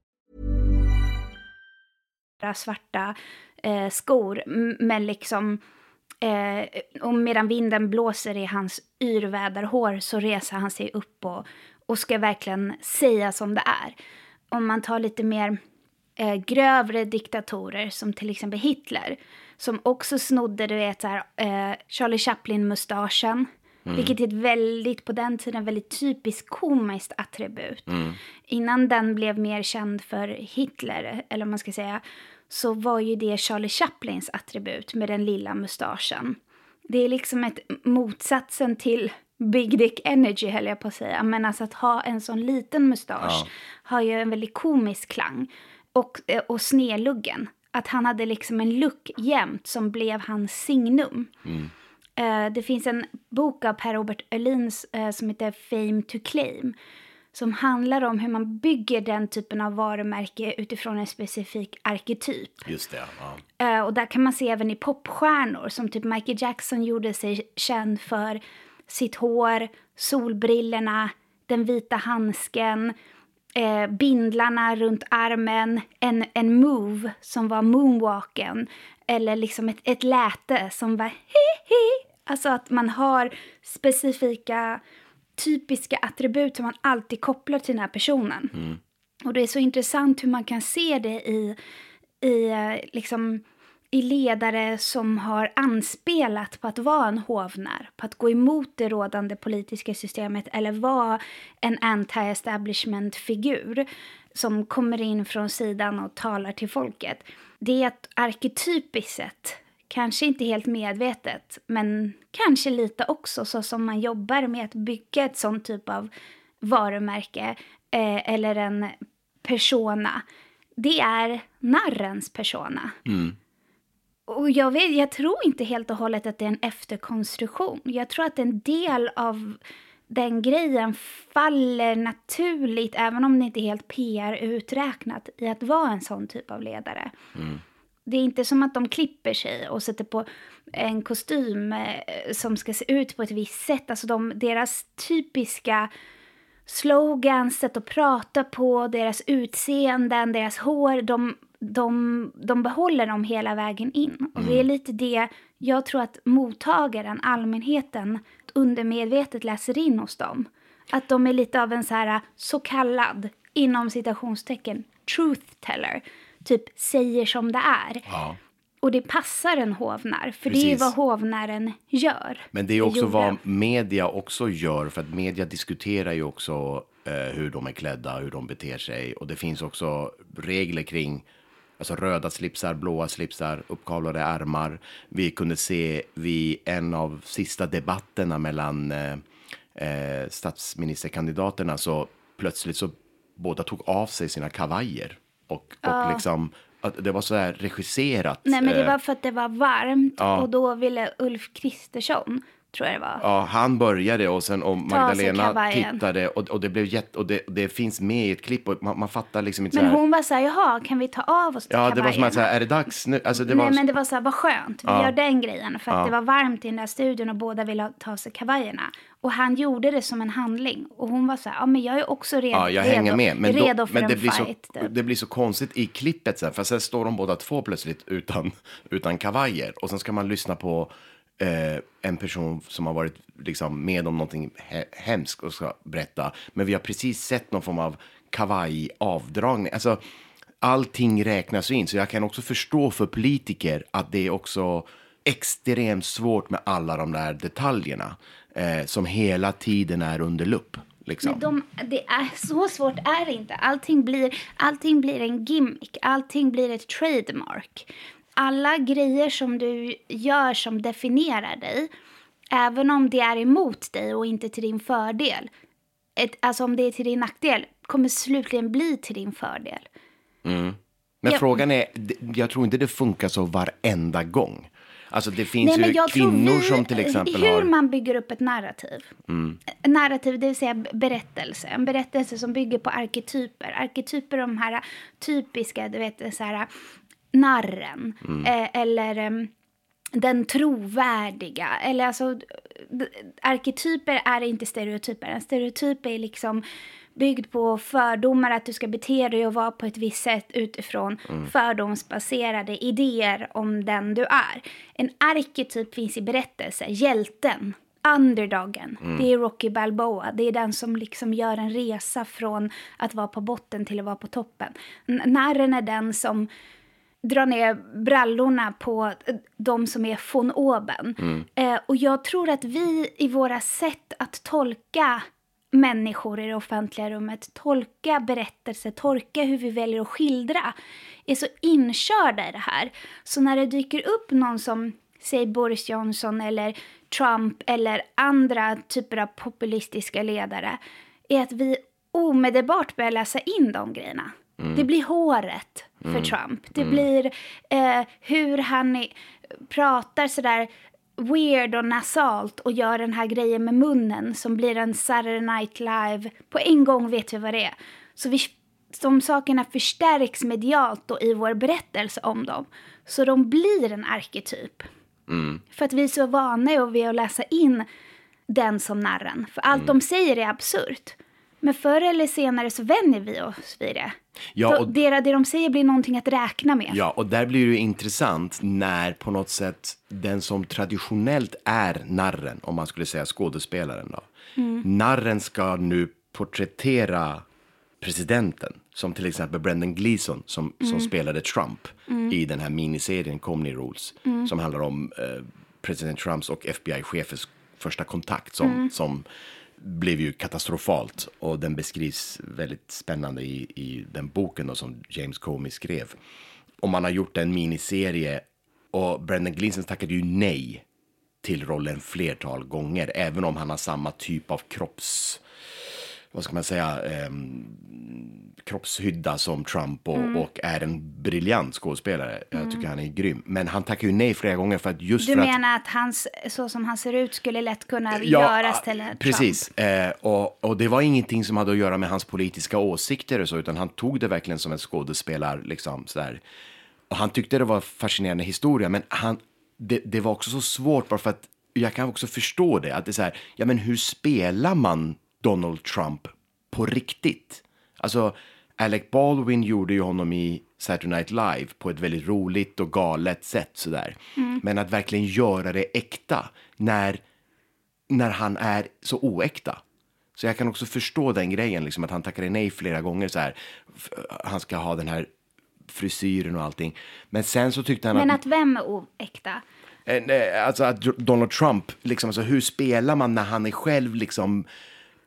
Svarta eh, skor. Men liksom, eh, och medan vinden blåser i hans yrväderhår så reser han sig upp och, och ska verkligen säga som det är. Om man tar lite mer eh, grövre diktatorer som till exempel Hitler som också snodde, du vet, så här, eh, Charlie Chaplin-mustaschen. Vilket är ett väldigt, på den tiden, väldigt typiskt komiskt attribut. Innan den blev mer känd för Hitler, eller man ska säga, så var ju det Charlie Chaplins attribut med den lilla mustaschen. Det är liksom ett motsatsen till Big Dick Energy, höll jag på att säga. Men alltså att ha en sån liten mustasch har ju en väldigt komisk klang. Och, eh, och snedluggen. Att han hade liksom en look jämt som blev hans signum. Eh, det finns en bok av Per-Robert Öhlins eh, som heter Fame to Claim. Som handlar om hur man bygger den typen av varumärke utifrån en specifik arketyp. Just det, ja. Eh, och där kan man se även i popstjärnor som typ Michael Jackson gjorde sig känd för sitt hår, solbrillorna, den vita handsken, eh, bindlarna runt armen, en, en move som var moonwalken eller liksom ett, ett läte som var hi-hi. Alltså att man har specifika typiska attribut som man alltid kopplar till den här personen. Och det är så intressant hur man kan se det i, i, eh, liksom, i ledare som har anspelat på att vara en hovnär, på att gå emot det rådande politiska systemet eller vara en anti-establishment-figur som kommer in från sidan och talar till folket. Det är att arketypiskt sett, kanske inte helt medvetet, men kanske lite också så som man jobbar med att bygga ett sånt typ av varumärke eh, eller en persona. Det är narrens persona. Mm. Och jag, vet, jag tror inte helt och hållet att det är en efterkonstruktion. Jag tror att en del av den grejen faller naturligt, även om det inte är helt PR-uträknat, i att vara en sån typ av ledare. Det är inte som att de klipper sig och sätter på en kostym eh, som ska se ut på ett visst sätt. Alltså de, deras typiska slogans, sätt att prata på, deras utseenden, deras hår, de, de, de behåller dem hela vägen in. Och det är lite det jag tror att mottagaren, allmänheten, undermedvetet läser in hos dem. Att de är lite av en så här så kallad, inom citationstecken, truth teller. Typ säger som det är. Ja. Och det passar en hovnär, för det är Precis. vad hovnären gör. Men det är också gjorde. vad media också gör, för att media diskuterar ju också eh, hur de är klädda, hur de beter sig. Och det finns också regler kring alltså röda slipsar, blåa slipsar, uppkavlade ärmar. Vi kunde se vid en av sista debatterna mellan eh, eh, statsministerkandidaterna så plötsligt så båda tog av sig sina kavajer. Och, och liksom, att det var så här regisserat. Nej, men det eh, var för att det var varmt Ja. och då ville Ulf Kristersson tror jag det var. Ja, han började och sen och Magdalena tittade och, och det blev jätte, och det, det finns med i ett klipp och man, man fattar liksom inte Men så här. hon var så här, jaha, kan vi ta av oss Ja, det var som att säga, är det dags nu? Alltså det Nej, var... men det var så här, vad skönt. Vi Ja. gör den grejen. För att Ja. det var varmt i den där studion och båda ville ha- ta av sig kavajerna. Och han gjorde det som en handling. Och hon var så här, ja men jag är också redo, Ja, jag redo, hänger med. Men, då, redo för men det, en blir så, fight. typ. det blir så konstigt i klippet sen, för sen står de båda två plötsligt utan, utan kavajer. Och sen ska man lyssna på eh, en person som har varit liksom, med om någonting he- hemskt och ska berätta. Men vi har precis sett någon form av kavajavdragning. Alltså, allting räknas in, så jag kan också förstå för politiker att det är också extremt svårt med alla de där detaljerna eh, som hela tiden är under lupp. Liksom. De, det är så svårt är det inte. Allting blir, allting blir en gimmick. Allting blir ett trademark. Alla grejer som du gör som definierar dig, även om det är emot dig och inte till din fördel, ett, alltså om det är till din nackdel, kommer slutligen bli till din fördel. Mm. Men Ja. frågan är, jag tror inte det funkar så varenda gång. Alltså det finns Nej, ju jag kvinnor vi- som till exempel hur har... man bygger upp ett narrativ. Mm. Narrativ, det vill säga berättelse. En berättelse som bygger på arketyper. Arketyper är de här typiska, du vet, så här, narren. Mm. Eh, eller em, den trovärdiga. Eller alltså, arketyper är inte stereotyper. En stereotyp är liksom byggd på fördomar att du ska bete dig och vara på ett visst sätt utifrån Mm. fördomsbaserade idéer om den du är. En arketyp finns i berättelse, hjälten, underdogen. Mm. Det är Rocky Balboa. Det är den som liksom gör en resa från att vara på botten till att vara på toppen. Narren är den som drar ner brallorna på eh, de som är von oben. Mm. Eh, och jag tror att vi i våra sätt att tolka människor i det offentliga rummet, tolka berättelser, tolka hur vi väljer att skildra, är så inkörda i det här. Så när det dyker upp någon som, säg Boris Johnson eller Trump eller andra typer av populistiska ledare, är att vi omedelbart börjar läsa in de grejerna. Mm. Det blir håret för Mm. Trump. Det Mm. blir eh, hur han är, pratar sådär weird och nasalt och gör den här grejen med munnen som blir en Saturday Night Live. På en gång vet vi vad det är. Så vi, de sakerna förstärks medialt och i vår berättelse om dem. Så de blir en arketyp. Mm. För att vi är så vana vid att läsa in den som narren. För allt Mm. de säger är absurt. Men förr eller senare så vänjer vi oss vid det. Ja, och- det, det de säger blir någonting att räkna med. Ja, och där blir det ju intressant när på något sätt den som traditionellt är narren, om man skulle säga skådespelaren då. Mm. Narren ska nu porträttera presidenten, som till exempel Brendan Gleeson som, som Mm. spelade Trump Mm. i den här miniserien Comey Rules, Mm. som handlar om eh, president Trumps och FBI-chefens första kontakt som, Mm. som blev ju katastrofalt och den beskrivs väldigt spännande i, i den boken då, som James Comey skrev. Och man har gjort en miniserie och Brendan Gleeson tackade ju nej till rollen flertal gånger, även om han har samma typ av kropps vad ska man säga, ehm, kroppshydda som Trump och, Mm. och är en briljant skådespelare. Jag tycker han är grym. Men han tackar ju nej flera gånger för att just Du för att... menar att hans, så som han ser ut skulle lätt kunna Ja, göras till Trump? Precis, eh, och, och det var ingenting som hade att göra med hans politiska åsikter och så, utan han tog det verkligen som en skådespelare, liksom sådär. Och han tyckte det var fascinerande historia, men han, det, det var också så svårt bara för att jag kan också förstå det, att det är så här, ja men hur spelar man Donald Trump på riktigt? Alltså, Alec Baldwin gjorde ju honom i Saturday Night Live på ett väldigt roligt och galet sätt sådär. Mm. Men att verkligen göra det äkta när när han är så oäkta. Så jag kan också förstå den grejen, liksom, att han tackade nej flera gånger. Så här, han ska ha den här frisyren och allting. Men sen så tyckte han Men att... att vem är oäkta? Eh, Alltså att Donald Trump, liksom, alltså, hur spelar man när han är själv liksom...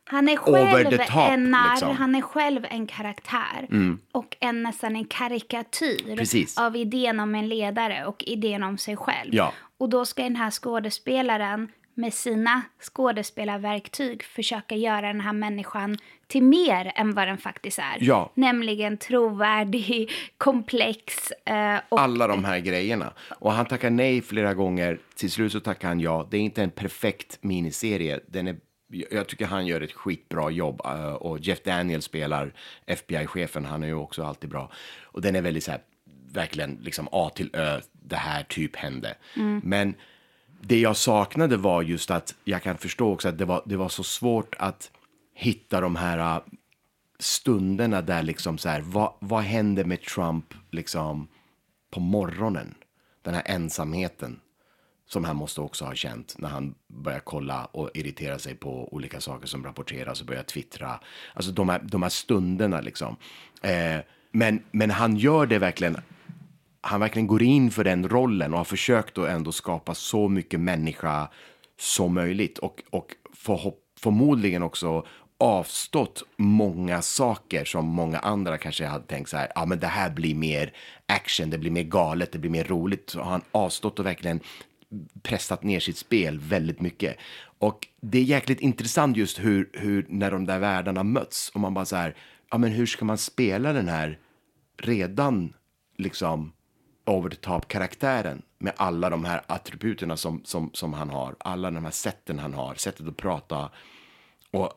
Han är själv top, en narr, liksom. han är själv en karaktär. Mm. Och en, nästan en karikatyr Precis. av idén om en ledare och idén om sig själv. Ja. Och då ska den här skådespelaren med sina skådespelarverktyg försöka göra den här människan till mer än vad den faktiskt är. Ja. Nämligen trovärdig, <laughs> komplex. Eh, och Alla de här grejerna. Och han tackar nej flera gånger. Till slut så tackar han ja. Det är inte en perfekt miniserie. Den är, jag tycker han gör ett skitbra jobb. eh, Och Jeff Daniels spelar FBI-chefen. Han är ju också alltid bra. Och den är väldigt så här, verkligen liksom A till Ö. Det här typ hände. Men det jag saknade var just att jag kan förstå också att det var, det var så svårt att hitta de här äh, stunderna där liksom så här, vad, vad händer med Trump liksom på morgonen? Den här ensamheten som han måste också ha känt när han börjar kolla och irritera sig på olika saker som rapporteras och börjar twittra. Alltså de här, de här stunderna liksom. Eh, men, men han gör det verkligen han verkligen går in för den rollen och har försökt att ändå skapa så mycket människa som möjligt och, och förhopp, förmodligen också avstått många saker som många andra kanske hade tänkt så här, ja men det här blir mer action, det blir mer galet, det blir mer roligt. Så har han avstått och verkligen pressat ner sitt spel väldigt mycket. Och det är jäkligt intressant just hur, hur när de där världarna möts och man bara så här, ja men hur ska man spela den här redan liksom over the top karaktären med alla de här attributerna som, som, som han har, alla de här sätten han har, sättet att prata och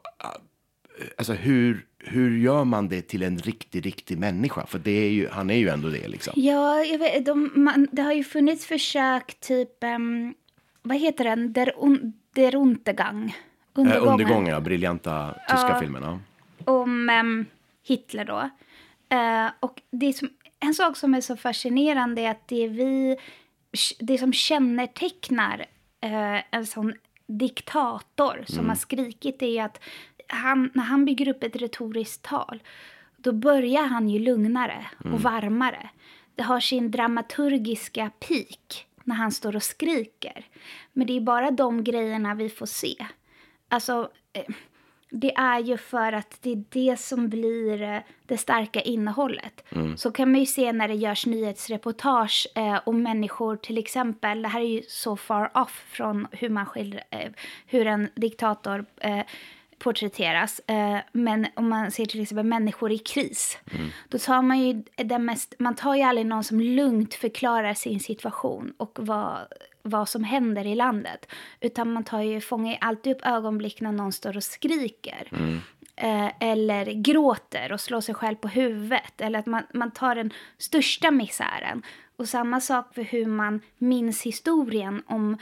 alltså hur, hur gör man det till en riktig, riktig människa? För det är ju, han är ju ändå det liksom. Ja, jag vet, de, man, det har ju funnits försök, typ, um, vad heter den, Der, un, Der Untergang. Undergången, äh, undergången ja, briljanta tyska Ja. filmen. Ja. om em, Hitler då. Eh, och det som, en sak som är så fascinerande är att det vi, det som kännetecknar eh, en sån diktator som har skrikit är ju att han, när han bygger upp ett retoriskt tal då börjar han ju lugnare och varmare. Det har sin dramaturgiska peak när han står och skriker. Men det är bara de grejerna vi får se. Alltså, eh, det är ju för att det är det som blir eh, det starka innehållet. Så kan man ju se när det görs nyhetsreportage eh, om människor till exempel, det här är ju så far off från hur man skildrar, eh, hur en diktator eh, porträtteras. Eh, men om man ser till exempel människor i kris, då tar man ju den mest, man tar ju aldrig någon som lugnt förklarar sin situation och vad, vad som händer i landet. Utan man tar ju, fångar alltid upp ögonblick när någon står och skriker. Eh, eller gråter och slår sig själv på huvudet. Eller att man, man tar den största misären. Och samma sak för hur man minns historien om,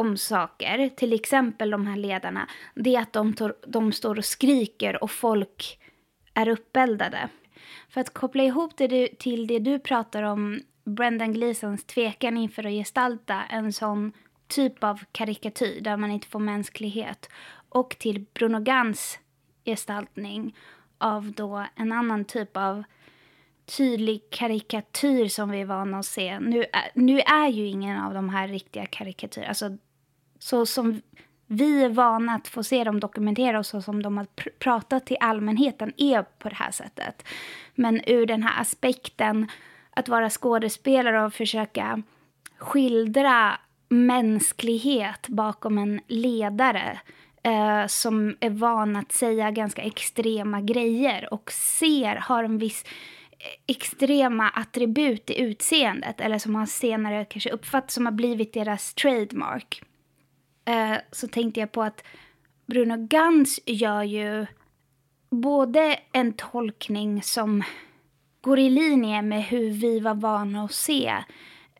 om saker. Till exempel de här ledarna. Det är att de, tor, de står och skriker och folk är uppeldade. För att koppla ihop det du, till det du pratar om, Brendan Gleesons tvekan inför att gestalta en sån typ av karikatyr där man inte får mänsklighet. Och till Bruno Gans gestaltning av då en annan typ av tydlig karikatyr som vi är vana att se. Nu är, nu är ju ingen av de här riktiga karikatyrer. Alltså, så som vi är vana att få se dem dokumentera och så som de har pr- pratat till allmänheten är på det här sättet. Men ur den här aspekten att vara skådespelare och försöka skildra mänsklighet bakom en ledare eh, som är van att säga ganska extrema grejer och ser, har en viss extrema attribut i utseendet eller som man senare kanske uppfattat som har blivit deras trademark. Eh, så tänkte jag på att Bruno Gans gör ju både en tolkning som går i linje med hur vi var vana att se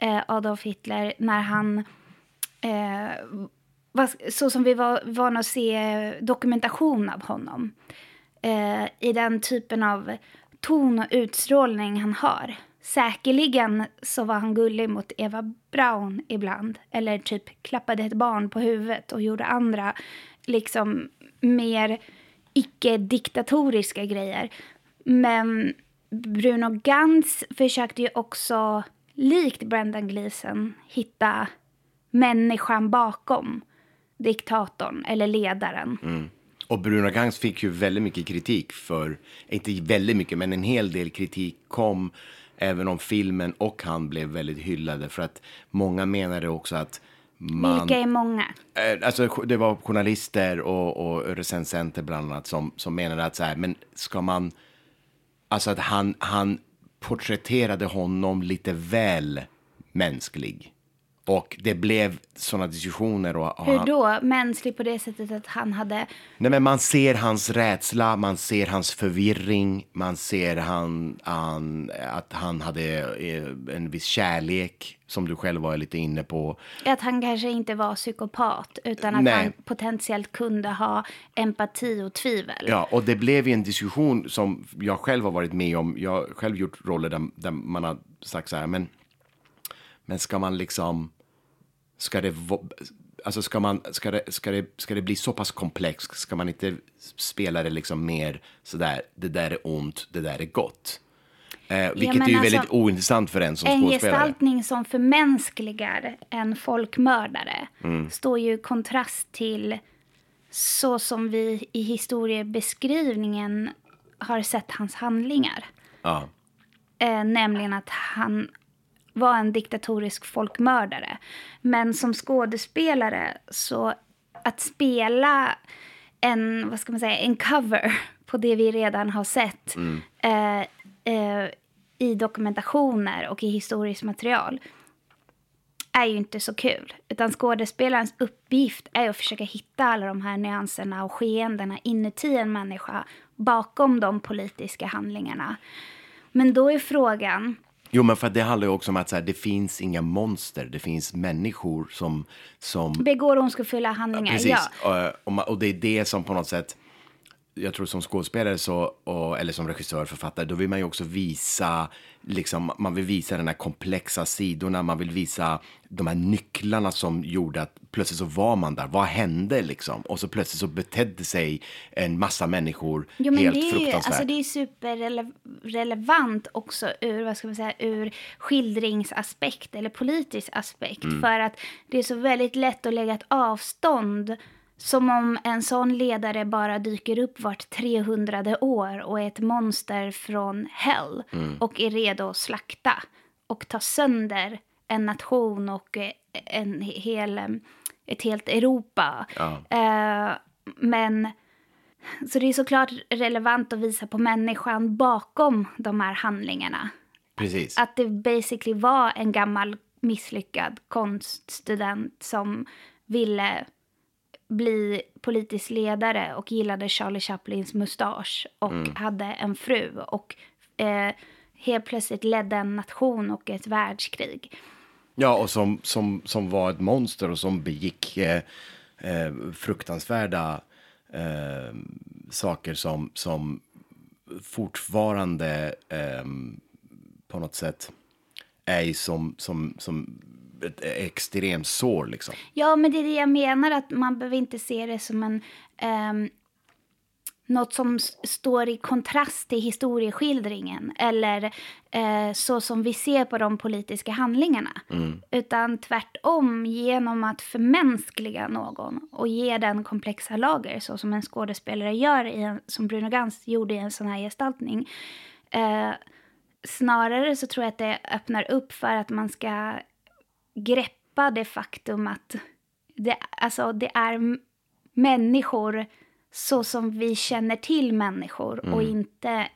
eh, Adolf Hitler när han eh, var, så som vi var vana att se dokumentation av honom. Eh, I den typen av ton och utstrålning han har. Säkerligen så var han gullig mot Eva Braun ibland. Eller typ klappade ett barn på huvudet och gjorde andra liksom mer icke-diktatoriska grejer. Men Bruno Gantz försökte ju också, likt Brendan Gleeson, hitta människan bakom diktatorn eller ledaren. Mm. Och Bruno Gantz fick ju väldigt mycket kritik för, inte väldigt mycket, men en hel del kritik kom även om filmen och han blev väldigt hyllade för att många menade också att man... Vilka är många? Eh, Alltså, det var journalister och, och recensenter bland annat som, som menade att så här, men ska man... Alltså att han, han porträtterade honom lite väl mänsklig. Och det blev sådana diskussioner. Och, och Hur han, då? Mänsklig på det sättet att han hade... Nej, men man ser hans rädsla, man ser hans förvirring, man ser han, han, att han hade eh, en viss kärlek, som du själv var lite inne på. Att han kanske inte var psykopat utan att Nej. han potentiellt kunde ha empati och tvivel. Ja, och det blev ju en diskussion som jag själv har varit med om. Jag har själv gjort roller där, där man har sagt så här, men, men ska man liksom, ska det, alltså ska man, ska det, ska det, ska det bli så pass komplext, ska man inte spela det liksom mer så där, det där är ont, det där är gott. Eh, vilket men är ju alltså, väldigt ointressant för en som En skådespelare. gestaltning som förmänskligar en folkmördare Mm. står ju i kontrast till så som vi i historiebeskrivningen har sett hans handlingar. Ja. Eh, nämligen att han var en diktatorisk folkmördare. Men som skådespelare så att spela en, vad ska man säga, en cover <laughs> på det vi redan har sett eh, eh, i dokumentationer och i historiskt material är ju inte så kul. Utan skådespelarens uppgift är att försöka hitta alla de här nyanserna och skeendena inuti en människa bakom de politiska handlingarna. Men då är frågan, Jo, men för att det handlar ju också om att så här, det finns inga monster, det finns människor som, som begår ondskefulla handlingar? Precis, Ja. och, och, och det är det som på något sätt, jag tror som skådespelare så, och, eller som regissör, författare, då vill man ju också visa, liksom, man vill visa den här komplexa sidorna, man vill visa de här nycklarna som gjorde att plötsligt så var man där, vad hände liksom? Och så plötsligt så betedde sig en massa människor Jo, men helt det är ju fruktansvärt. alltså, det är superrelevant också ur, vad ska man säga, ur skildringsaspekt eller politisk aspekt. Mm. För att det är så väldigt lätt att lägga ett avstånd som om en sån ledare bara dyker upp vart 300 år och är ett monster från hell Mm. och är redo att slakta och ta sönder en nation och eh, en hel, eh, ett helt Europa. Eh, men så det är såklart relevant att visa på människan bakom de här handlingarna. Precis. Att det basically var en gammal misslyckad konststudent som ville bli politisk ledare och gillade Charlie Chaplins mustasch och Mm. hade en fru och eh, helt plötsligt ledde en nation och ett världskrig. Ja, och som, som, som var ett monster och som begick eh, eh, fruktansvärda eh, saker som, som fortfarande eh, på något sätt är som, som, som ett extremt sår liksom. Ja, men det är det jag menar, att man behöver inte se det som en... ehm, något som står i kontrast till historieskildringen eller eh, så som vi ser på de politiska handlingarna. Utan tvärtom, genom att förmänskliga någon och ge den komplexa lager, så som en skådespelare gör, i en, som Bruno Gans gjorde i en sån här gestaltning. Eh, snarare så tror jag att det öppnar upp för att man ska greppa det faktum att det, alltså, det är människor så som vi känner till människor och inte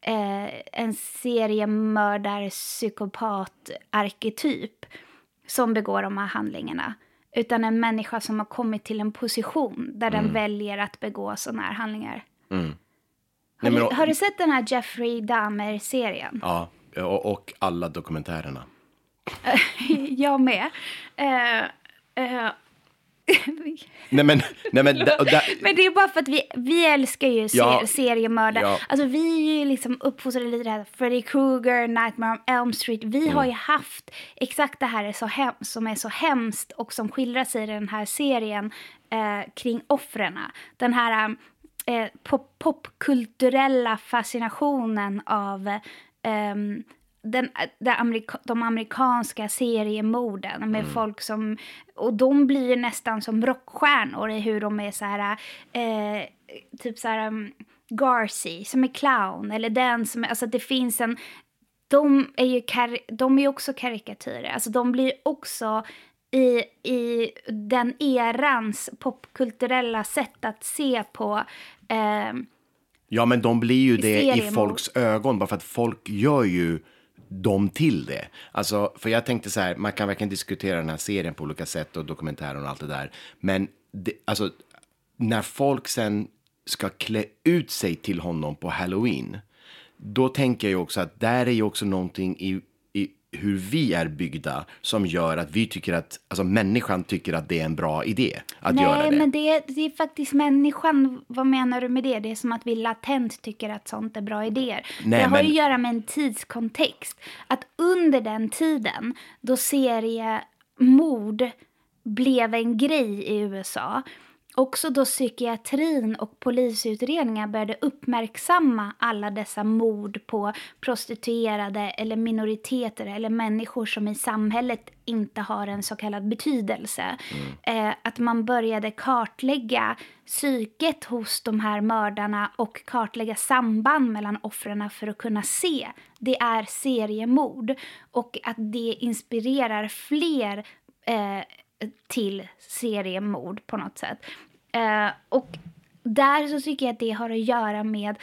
eh, en seriemördar psykopat arketyp som begår de här handlingarna. Utan en människa som har kommit till en position där den väljer att begå sådana här handlingar. Har, Nej, men- du, har du sett den här Jeffrey Dahmer-serien? Ja, och, och alla dokumentärerna. <laughs> Jag med. Eh, eh, <laughs> Nej men, nej men, da, da, Men det är bara för att vi, vi älskar ju ser, Ja. seriemördare. Ja. Alltså vi är ju liksom uppfostrade lite där. Freddy Krueger, Nightmare on Elm Street. Vi Mm. har ju haft exakt det här är så hem, som är så hemskt och som skildras i den här serien eh, kring offren. Den här eh, pop, popkulturella fascinationen av ehm, den, det amerika, de amerikanska seriemorden med folk som... Och de blir ju nästan som rockstjärnor i hur de är så här... Eh, typ så här... Um, Garcy som är clown eller den som... Alltså det finns en... De är ju, kar, de är ju också karikatyrer. Alltså de blir också i, i den erans popkulturella sätt att se på eh, Ja, men de blir ju det i folks ögon bara för att folk gör ju dem till det. Alltså, för jag tänkte så här, man kan verkligen diskutera den här serien på olika sätt och dokumentären och allt det där. Men det, alltså, när folk sen ska klä ut sig till honom på Halloween, då tänker jag ju också att där är ju också någonting i, i hur vi är byggda som gör att vi tycker att, alltså människan tycker att det är en bra idé att Nej, göra det. men det är, det är faktiskt människan. Vad menar du med det? Det är som att vi latent tycker att sånt är bra idéer. Nej, det har men- ju att göra med en tidskontext. Att under den tiden då seriemord blev en grej i USA Också då psykiatrin och polisutredningar började uppmärksamma alla dessa mord på prostituerade eller minoriteter eller människor som i samhället inte har en så kallad betydelse. Eh, att man började kartlägga psyket hos de här mördarna och kartlägga samband mellan offren för att kunna se. Det är seriemord. Och att det inspirerar fler eh, till seriemord på något sätt. Eh, och där så tycker jag att det har att göra med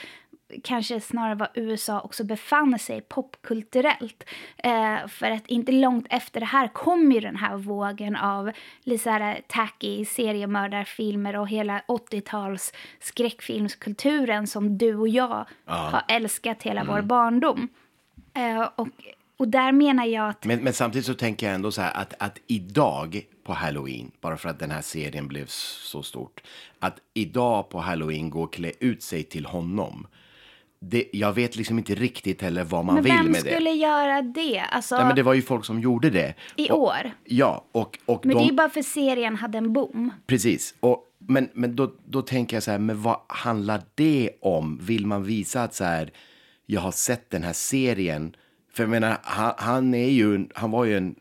kanske snarare var USA också befann sig popkulturellt. Eh, för att inte långt efter det här kom ju den här vågen av lite tacky seriemördarfilmer och hela 80-tals skräckfilmskulturen som du och jag Ja. har älskat hela vår barndom. Eh, och, och där menar jag att Men, men samtidigt så tänker jag ändå så här att, att idag på Halloween, bara för att den här serien blev så stort, att idag på Halloween gå och klä ut sig till honom. Det, jag vet liksom inte riktigt heller vad man men vill vem med skulle det. göra det? Alltså, Nej, men det var ju folk som gjorde det. I och, år? Ja, och, och Men de, det är ju bara för serien hade en boom. Precis. Och, men men då, då tänker jag så här, men vad handlar det om? Vill man visa att så här, jag har sett den här serien? För jag menar, han, han är ju, han var ju en,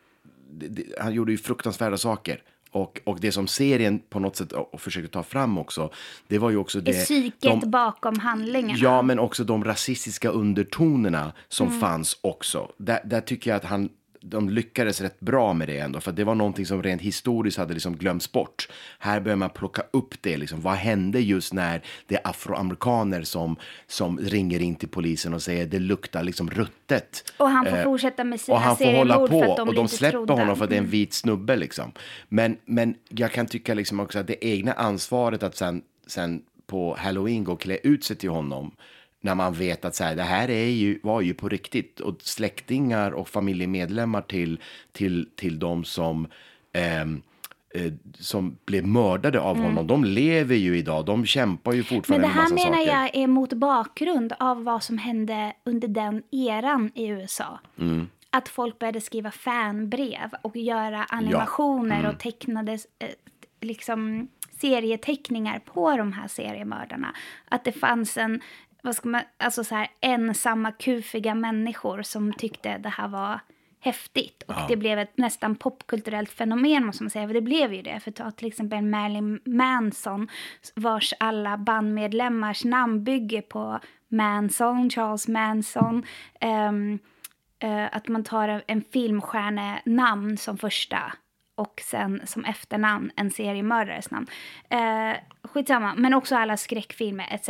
det- han gjorde ju fruktansvärda saker. Och, och det som serien på något sätt och försöker ta fram också, det var ju också Det psyket de- bakom handlingarna. Ja, men också de rasistiska undertonerna som Mm. fanns också. Där, där tycker jag att han, de lyckades rätt bra med det ändå. För det var någonting som rent historiskt hade liksom glömts bort. Här börjar man plocka upp det. Liksom. Vad hände just när det är afroamerikaner som, som ringer in till polisen och säger det luktar liksom ruttet. Och han får Eh, fortsätta med sina och han får hålla på för att de och de släpper trodda. honom för att det är en Mm. vit snubbe liksom. Men, men jag kan tycka liksom också att det egna ansvaret att sen, sen på halloween gå och klä ut sig till honom när man vet att så här, det här är ju, var ju på riktigt och släktingar och familjemedlemmar till, till, till de som ehm, eh, som blev mördade av Mm. honom, de lever ju idag, de kämpar ju Men fortfarande det med här massa menar saker. jag är mot bakgrund av vad som hände under den eran i USA. Mm. Att folk började skriva fanbrev och göra animationer Mm. och tecknade eh, liksom serieteckningar på de här seriemördarna. Att det fanns en, vad ska man, alltså så här ensamma kufiga människor som tyckte det här var häftigt. Och Ja. det blev ett nästan popkulturellt fenomen måste man säga. För det blev ju det. För ta till exempel Marilyn Manson vars alla bandmedlemmars namn bygger på Manson, Charles Manson. Ehm, eh, att man tar en- en filmstjärnenamn som första och sen som efternamn en seriemördares namn. Eh, skitsamma, men också alla skräckfilmer etc.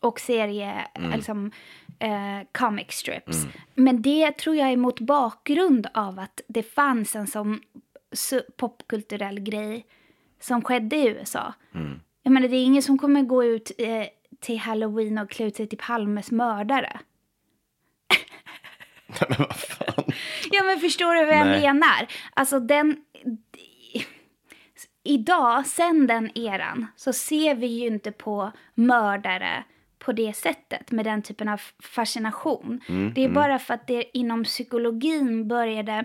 Och serie, Mm. liksom eh, comic strips. Mm. Men det tror jag är mot bakgrund av att det fanns en sån popkulturell grej som skedde i USA. Mm. Jag menar, det är ingen som kommer gå ut eh, till halloween och klä ut sig till Palmes mördare. <laughs> <laughs> Ja, men förstår du vad jag Nej. menar? Alltså den... Idag, sen den eran, så ser vi ju inte på mördare på det sättet, med den typen av fascination. Mm, det är mm. bara för att det inom psykologin började...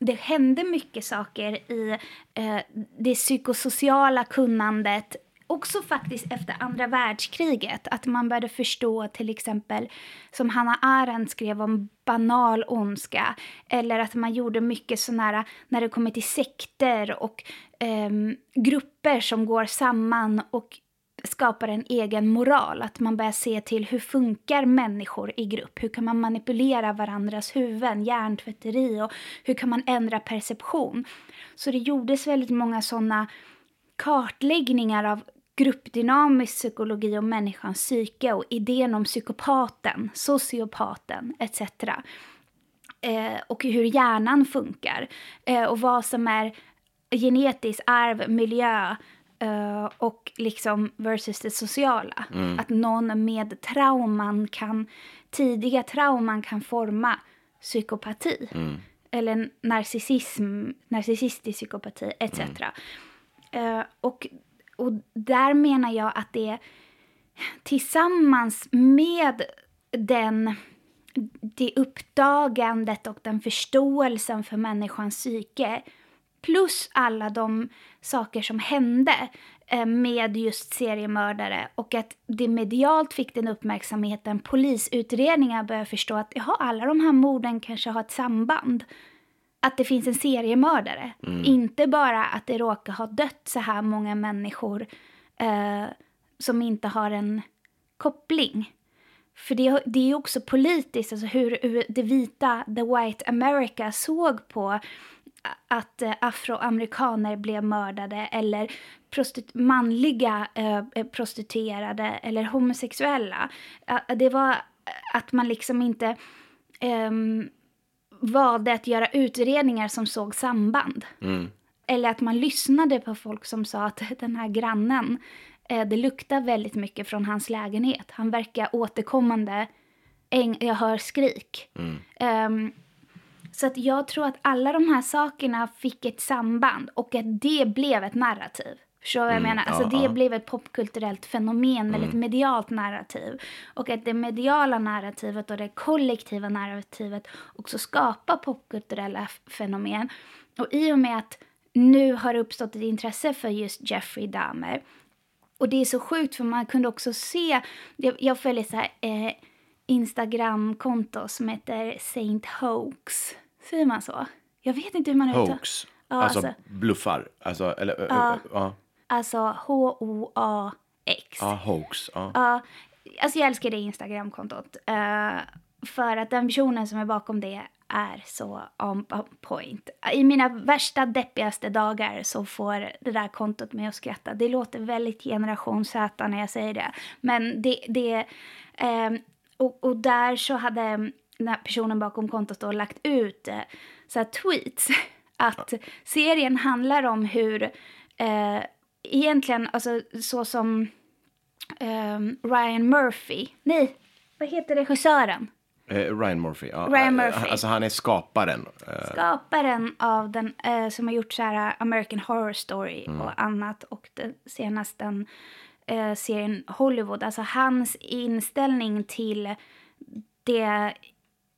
Det hände mycket saker i eh, det psykosociala kunnandet Också faktiskt efter andra världskriget. Att man började förstå till exempel, som Hannah Arendt skrev om banal ondska. Eller att man gjorde mycket sådana när det kommer till sekter och ehm, grupper som går samman och skapar en egen moral. Att man börjar se till hur funkar människor i grupp? Hur kan man manipulera varandras huvuden, hjärntvätteri och hur kan man ändra perception? Så det gjordes väldigt många sådana kartläggningar av gruppdynamisk psykologi och människans psyke och idén om psykopaten, sociopaten etc. Eh, och hur hjärnan funkar eh, och vad som är genetiskt arv, miljö eh, och liksom versus det sociala. Mm. Att någon med trauman kan, tidiga trauman kan forma psykopati. Mm. Eller narcissism, narcissistisk psykopati etc. Eh, och, och där menar jag att det tillsammans med den, det uppdagandet och den förståelsen för människans psyke plus alla de saker som hände eh, med just seriemördare och att det medialt fick den uppmärksamheten. Polisutredningar började förstå att jaha, alla de här morden kanske har ett samband. Att det finns en seriemördare. Mm. Inte bara att det råkar ha dött så här många människor eh, som inte har en koppling. För det, det är också politiskt, alltså hur det vita, the white America, såg på att eh, afroamerikaner blev mördade eller prostit- manliga eh, eh, prostituerade eller homosexuella. Eh, det var att man liksom inte ehm, valde att göra utredningar som såg samband. Mm. Eller att man lyssnade på folk som sa att <laughs> den här grannen, eh, det luktar väldigt mycket från hans lägenhet. Han verkar återkommande, jag hör skrik. Mm. Ehm, så att jag tror att alla de här sakerna fick ett samband och att det blev ett narrativ. Förstår vad jag Mm, menar? ja, Alltså det ja. blev ett popkulturellt fenomen eller ett Mm. medialt narrativ. Och att det mediala narrativet och det kollektiva narrativet också skapar popkulturella fenomen. Och i och med att nu har det uppstått ett intresse för just Jeffrey Dahmer. Och det är så sjukt för man kunde också se, jag, jag följer så här eh, Instagramkonto som heter Saint Hoax. Säger man så? Jag vet inte hur man uttalar Hoax. Ja, alltså, alltså, bluffar. Alltså, eller, Ja. ja. alltså H-O-A-X. Ja, hoax. Ja. Ja, alltså jag älskar det Instagramkontot. eh, för att den personen som är bakom det är så on point. I mina värsta, deppigaste dagar så får det där kontot mig att skratta. Det låter väldigt generation Z när jag säger det. Men det... det ehm, och, och där så hade den här personen bakom kontot då lagt ut eh, så tweets. <laughs> Att serien handlar om hur eh, egentligen, alltså så som ehm, Ryan Murphy, nej, vad heter regissören? Eh, Ryan Murphy. Ja. Ryan Eh, Murphy. Alltså han är skaparen. Eh, Skaparen av den, eh, som har gjort så här American Horror Story Mm. och annat och den senaste den, eh, serien Hollywood. Alltså hans inställning till det,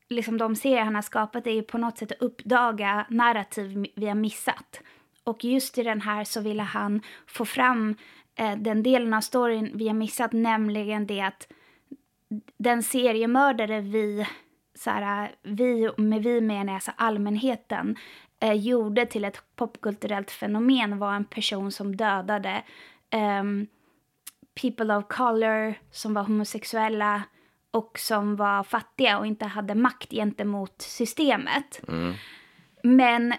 liksom de serier han har skapat är ju på något sätt att uppdaga narrativ vi har missat. Och just i den här så ville han få fram eh, den delen av storyn vi har missat, nämligen det att den seriemördare vi, så här, vi med vi menar alltså allmänheten, eh, gjorde till ett popkulturellt fenomen var en person som dödade eh, people of color, som var homosexuella och som var fattiga och inte hade makt gentemot systemet. mm. Men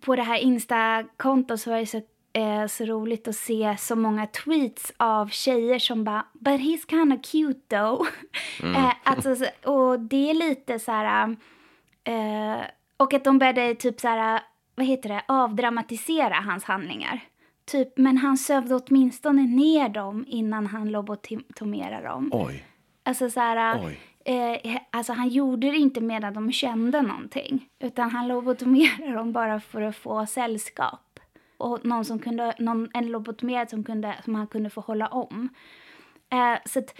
på det här Insta-kontot så var det så, eh, så roligt att se så många tweets av tjejer som bara “But he's kind of cute though”. <laughs> Mm. eh, alltså, så- och det är lite så här... Eh, och att de började typ så här, vad heter det, avdramatisera hans handlingar. Typ, men han sövde åtminstone ner dem innan han lobotomerade dem. Oj. Alltså så här, Oj. eh, alltså han gjorde det inte medan de kände någonting. Utan han lobotomerade dem bara för att få sällskap. Och någon som kunde, någon, en lobotomerad som, kunde, som han kunde få hålla om. Eh, så att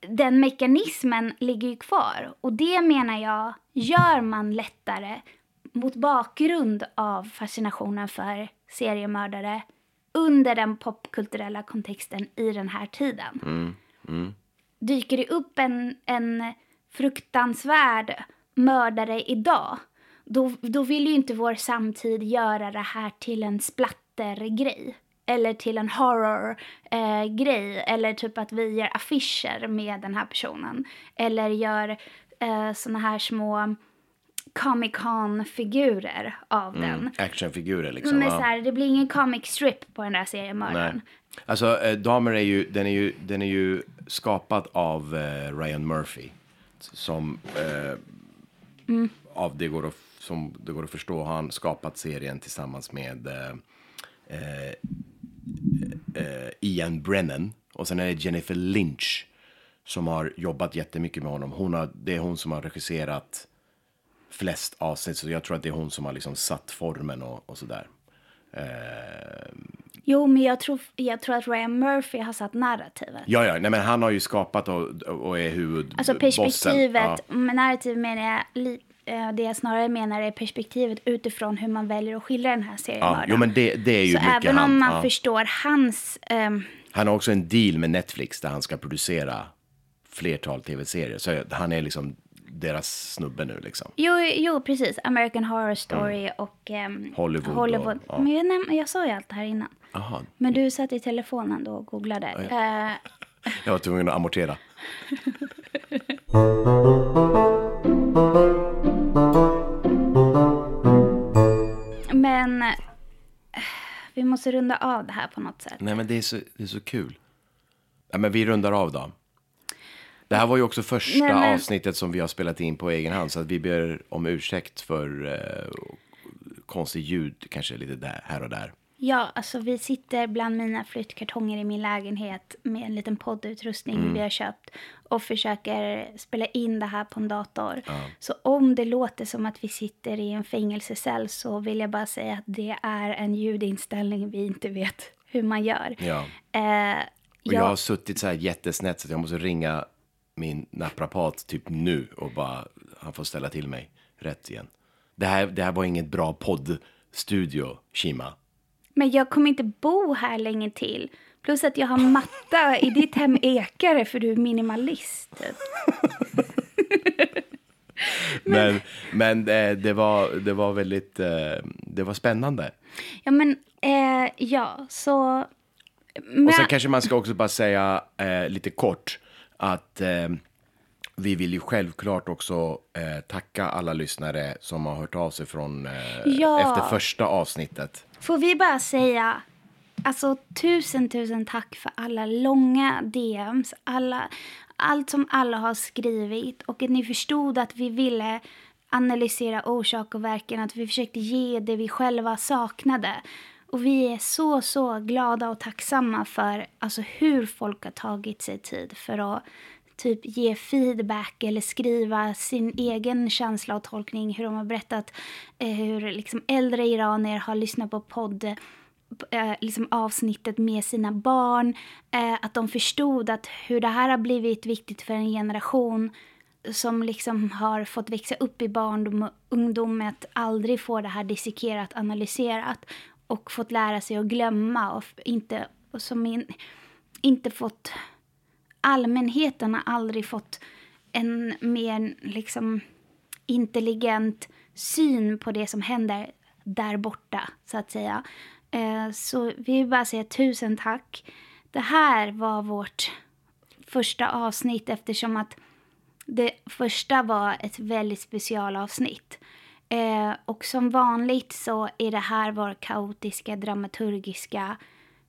den mekanismen ligger ju kvar. Och det menar jag gör man lättare mot bakgrund av fascinationen för seriemördare under den popkulturella kontexten i den här tiden Mm. Mm dyker det upp en, en fruktansvärd mördare idag, då, då vill ju inte vår samtid göra det här till en splattergrej. eller till en horror eh, grej eller typ att vi gör affischer med den här personen eller gör eh, såna här små Comic Con-figurer av den. Mm, actionfigurer liksom. Men ja. så här, det blir ingen comic strip på den där seriemördaren. Alltså, eh, Damer är ju, den är ju, den är ju skapad av eh, Ryan Murphy. Som, eh, Mm. av det går att, som det går att förstå, har han skapat serien tillsammans med eh, eh, eh, Ian Brennan. Och sen är det Jennifer Lynch som har jobbat jättemycket med honom. Hon har, det är hon som har regisserat flest avsnitt, så jag tror att det är hon som har liksom satt formen och, och sådär. Eh, Jo, men jag tror, jag tror att Ryan Murphy har satt narrativet. Ja, ja, nej men han har ju skapat och, och är huvudbossen. Alltså perspektivet, Ja. med narrativ menar jag, eh, det jag snarare menar är perspektivet utifrån hur man väljer att skildra den här serien. Ja, jo, men det, det är ju Så mycket även han. om man ja. förstår hans, ehm, Han har också en deal med Netflix där han ska producera flertal tv-serier. Så han är liksom deras snubbe nu liksom. jo, jo precis, American Horror Story och ehm, Mm. Hollywood och- Hollywood. ja. Men jag, näm- jag sa ju allt det här innan. Aha. Men du satt i telefonen då och googlade. Eh, <laughs> Jag var tvungen att amortera. <laughs> men eh, vi måste runda av det här på något sätt. Nej men det är så, det är så kul. Ja, men vi rundar av då. Det här var ju också första Nej, men- avsnittet som vi har spelat in på egen hand. Så att vi ber om ursäkt för eh, konstig ljud, kanske lite där, här och där. Ja, alltså vi sitter bland mina flyttkartonger i min lägenhet med en liten poddutrustning Mm. vi har köpt och försöker spela in det här på en dator. Så om det låter som att vi sitter i en fängelsecell så vill jag bara säga att det är en ljudinställning vi inte vet hur man gör. Ja. Eh, Och jag ja, har suttit så här jättesnett så jag måste ringa min naprapat typ nu och bara, han får ställa till mig rätt igen. Det här, det här var inget bra poddstudio, Shima. men jag kommer inte bo här länge till. Plus att jag har matta i ditt hem ekare för du är minimalist. Typ. <laughs> Men, men eh, det, var, det var väldigt, eh, det var spännande. Ja, men eh, ja, så... Men, Och sen kanske man ska också bara säga eh, lite kort att eh, vi vill ju självklart också eh, tacka alla lyssnare som har hört av sig från eh, Ja. efter första avsnittet. Får vi bara säga, alltså tusen, tusen tack för alla långa DMs, alla, allt som alla har skrivit och att ni förstod att vi ville analysera orsak och verkan, att vi försökte ge det vi själva saknade. Och vi är så, så glada och tacksamma för alltså, hur folk har tagit sig tid för att typ ge feedback eller skriva sin egen känsla och tolkning. Hur de har berättat eh, hur liksom äldre iranier har lyssnat på podd eh, liksom avsnittet med sina barn. Eh, att de förstod att hur det här har blivit viktigt för en generation som liksom har fått växa upp i barndom och ungdom med att aldrig få det här dissekerat, analyserat och fått lära sig att glömma och inte, och som in, inte fått allmänheten har aldrig fått en mer liksom intelligent syn på det som händer där borta, så att säga. Eh, så vi vill bara säga tusen tack. Det här var vårt första avsnitt eftersom att det första var ett väldigt specialavsnitt. Eh, och som vanligt så är det här vår kaotiska dramaturgiska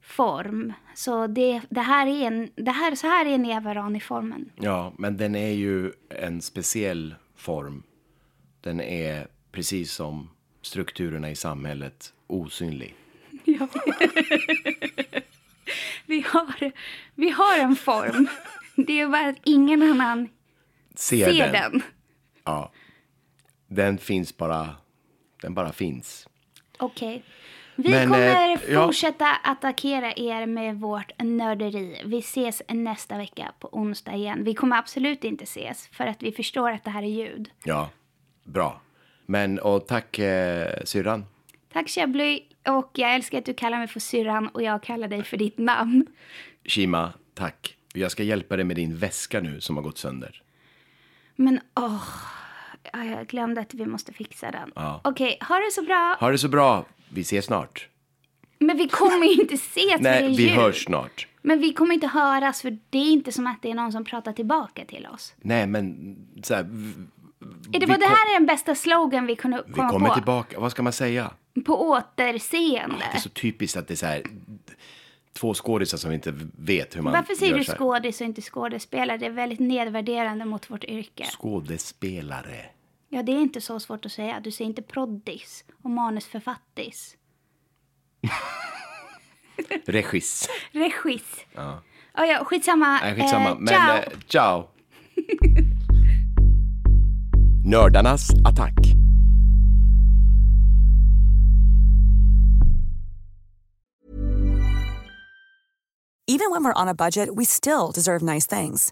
form. Så det, det här är en, det här, så här är Nevaran i formen. Ja, men den är ju en speciell form. Den är precis som strukturerna i samhället osynlig. <laughs> Vi har, vi har en form. Det är bara att ingen annan Ser, ser den. den. Ja. Den finns bara, den bara finns. Okej. Vi Men, kommer eh, ja. fortsätta attackera er med vårt nörderi. Vi ses nästa vecka på onsdag igen. Vi kommer absolut inte ses för att vi förstår att det här är ljud. Ja, bra. Men, och tack eh, syrran. Tack Chablis och jag älskar att du kallar mig för syrran och jag kallar dig för ditt namn. Shima, tack. Jag ska hjälpa dig med din väska nu som har gått sönder. Men åh, ja, jag glömde att vi måste fixa den. Ja. Okej, ha det så bra. Ha det så bra. Vi ses snart. Men vi kommer ju inte ses <laughs> är Nej, vi hörs snart. Men vi kommer inte höras för det är inte som att det är någon som pratar tillbaka till oss. Nej, men så här, Är det, Vi det här är den bästa slogan vi kunde vi komma kommer på? tillbaka. Vad ska man säga? På återseende. Det är så typiskt att det är så här, två skådisar som inte vet hur man Varför säger gör du skådis och inte skådespelare? Det är väldigt nedvärderande mot vårt yrke. Skådespelare. Ja, det är inte så svårt att säga. Du säger inte proddis och manusförfattis. <laughs> Regis. Regis. Ja. Oh, ja, skitsamma. Nej, skitsamma. Eh, Men ciao. eh, ciao. <laughs> Nördarnas attack. Even when we're on a budget, we still deserve nice things.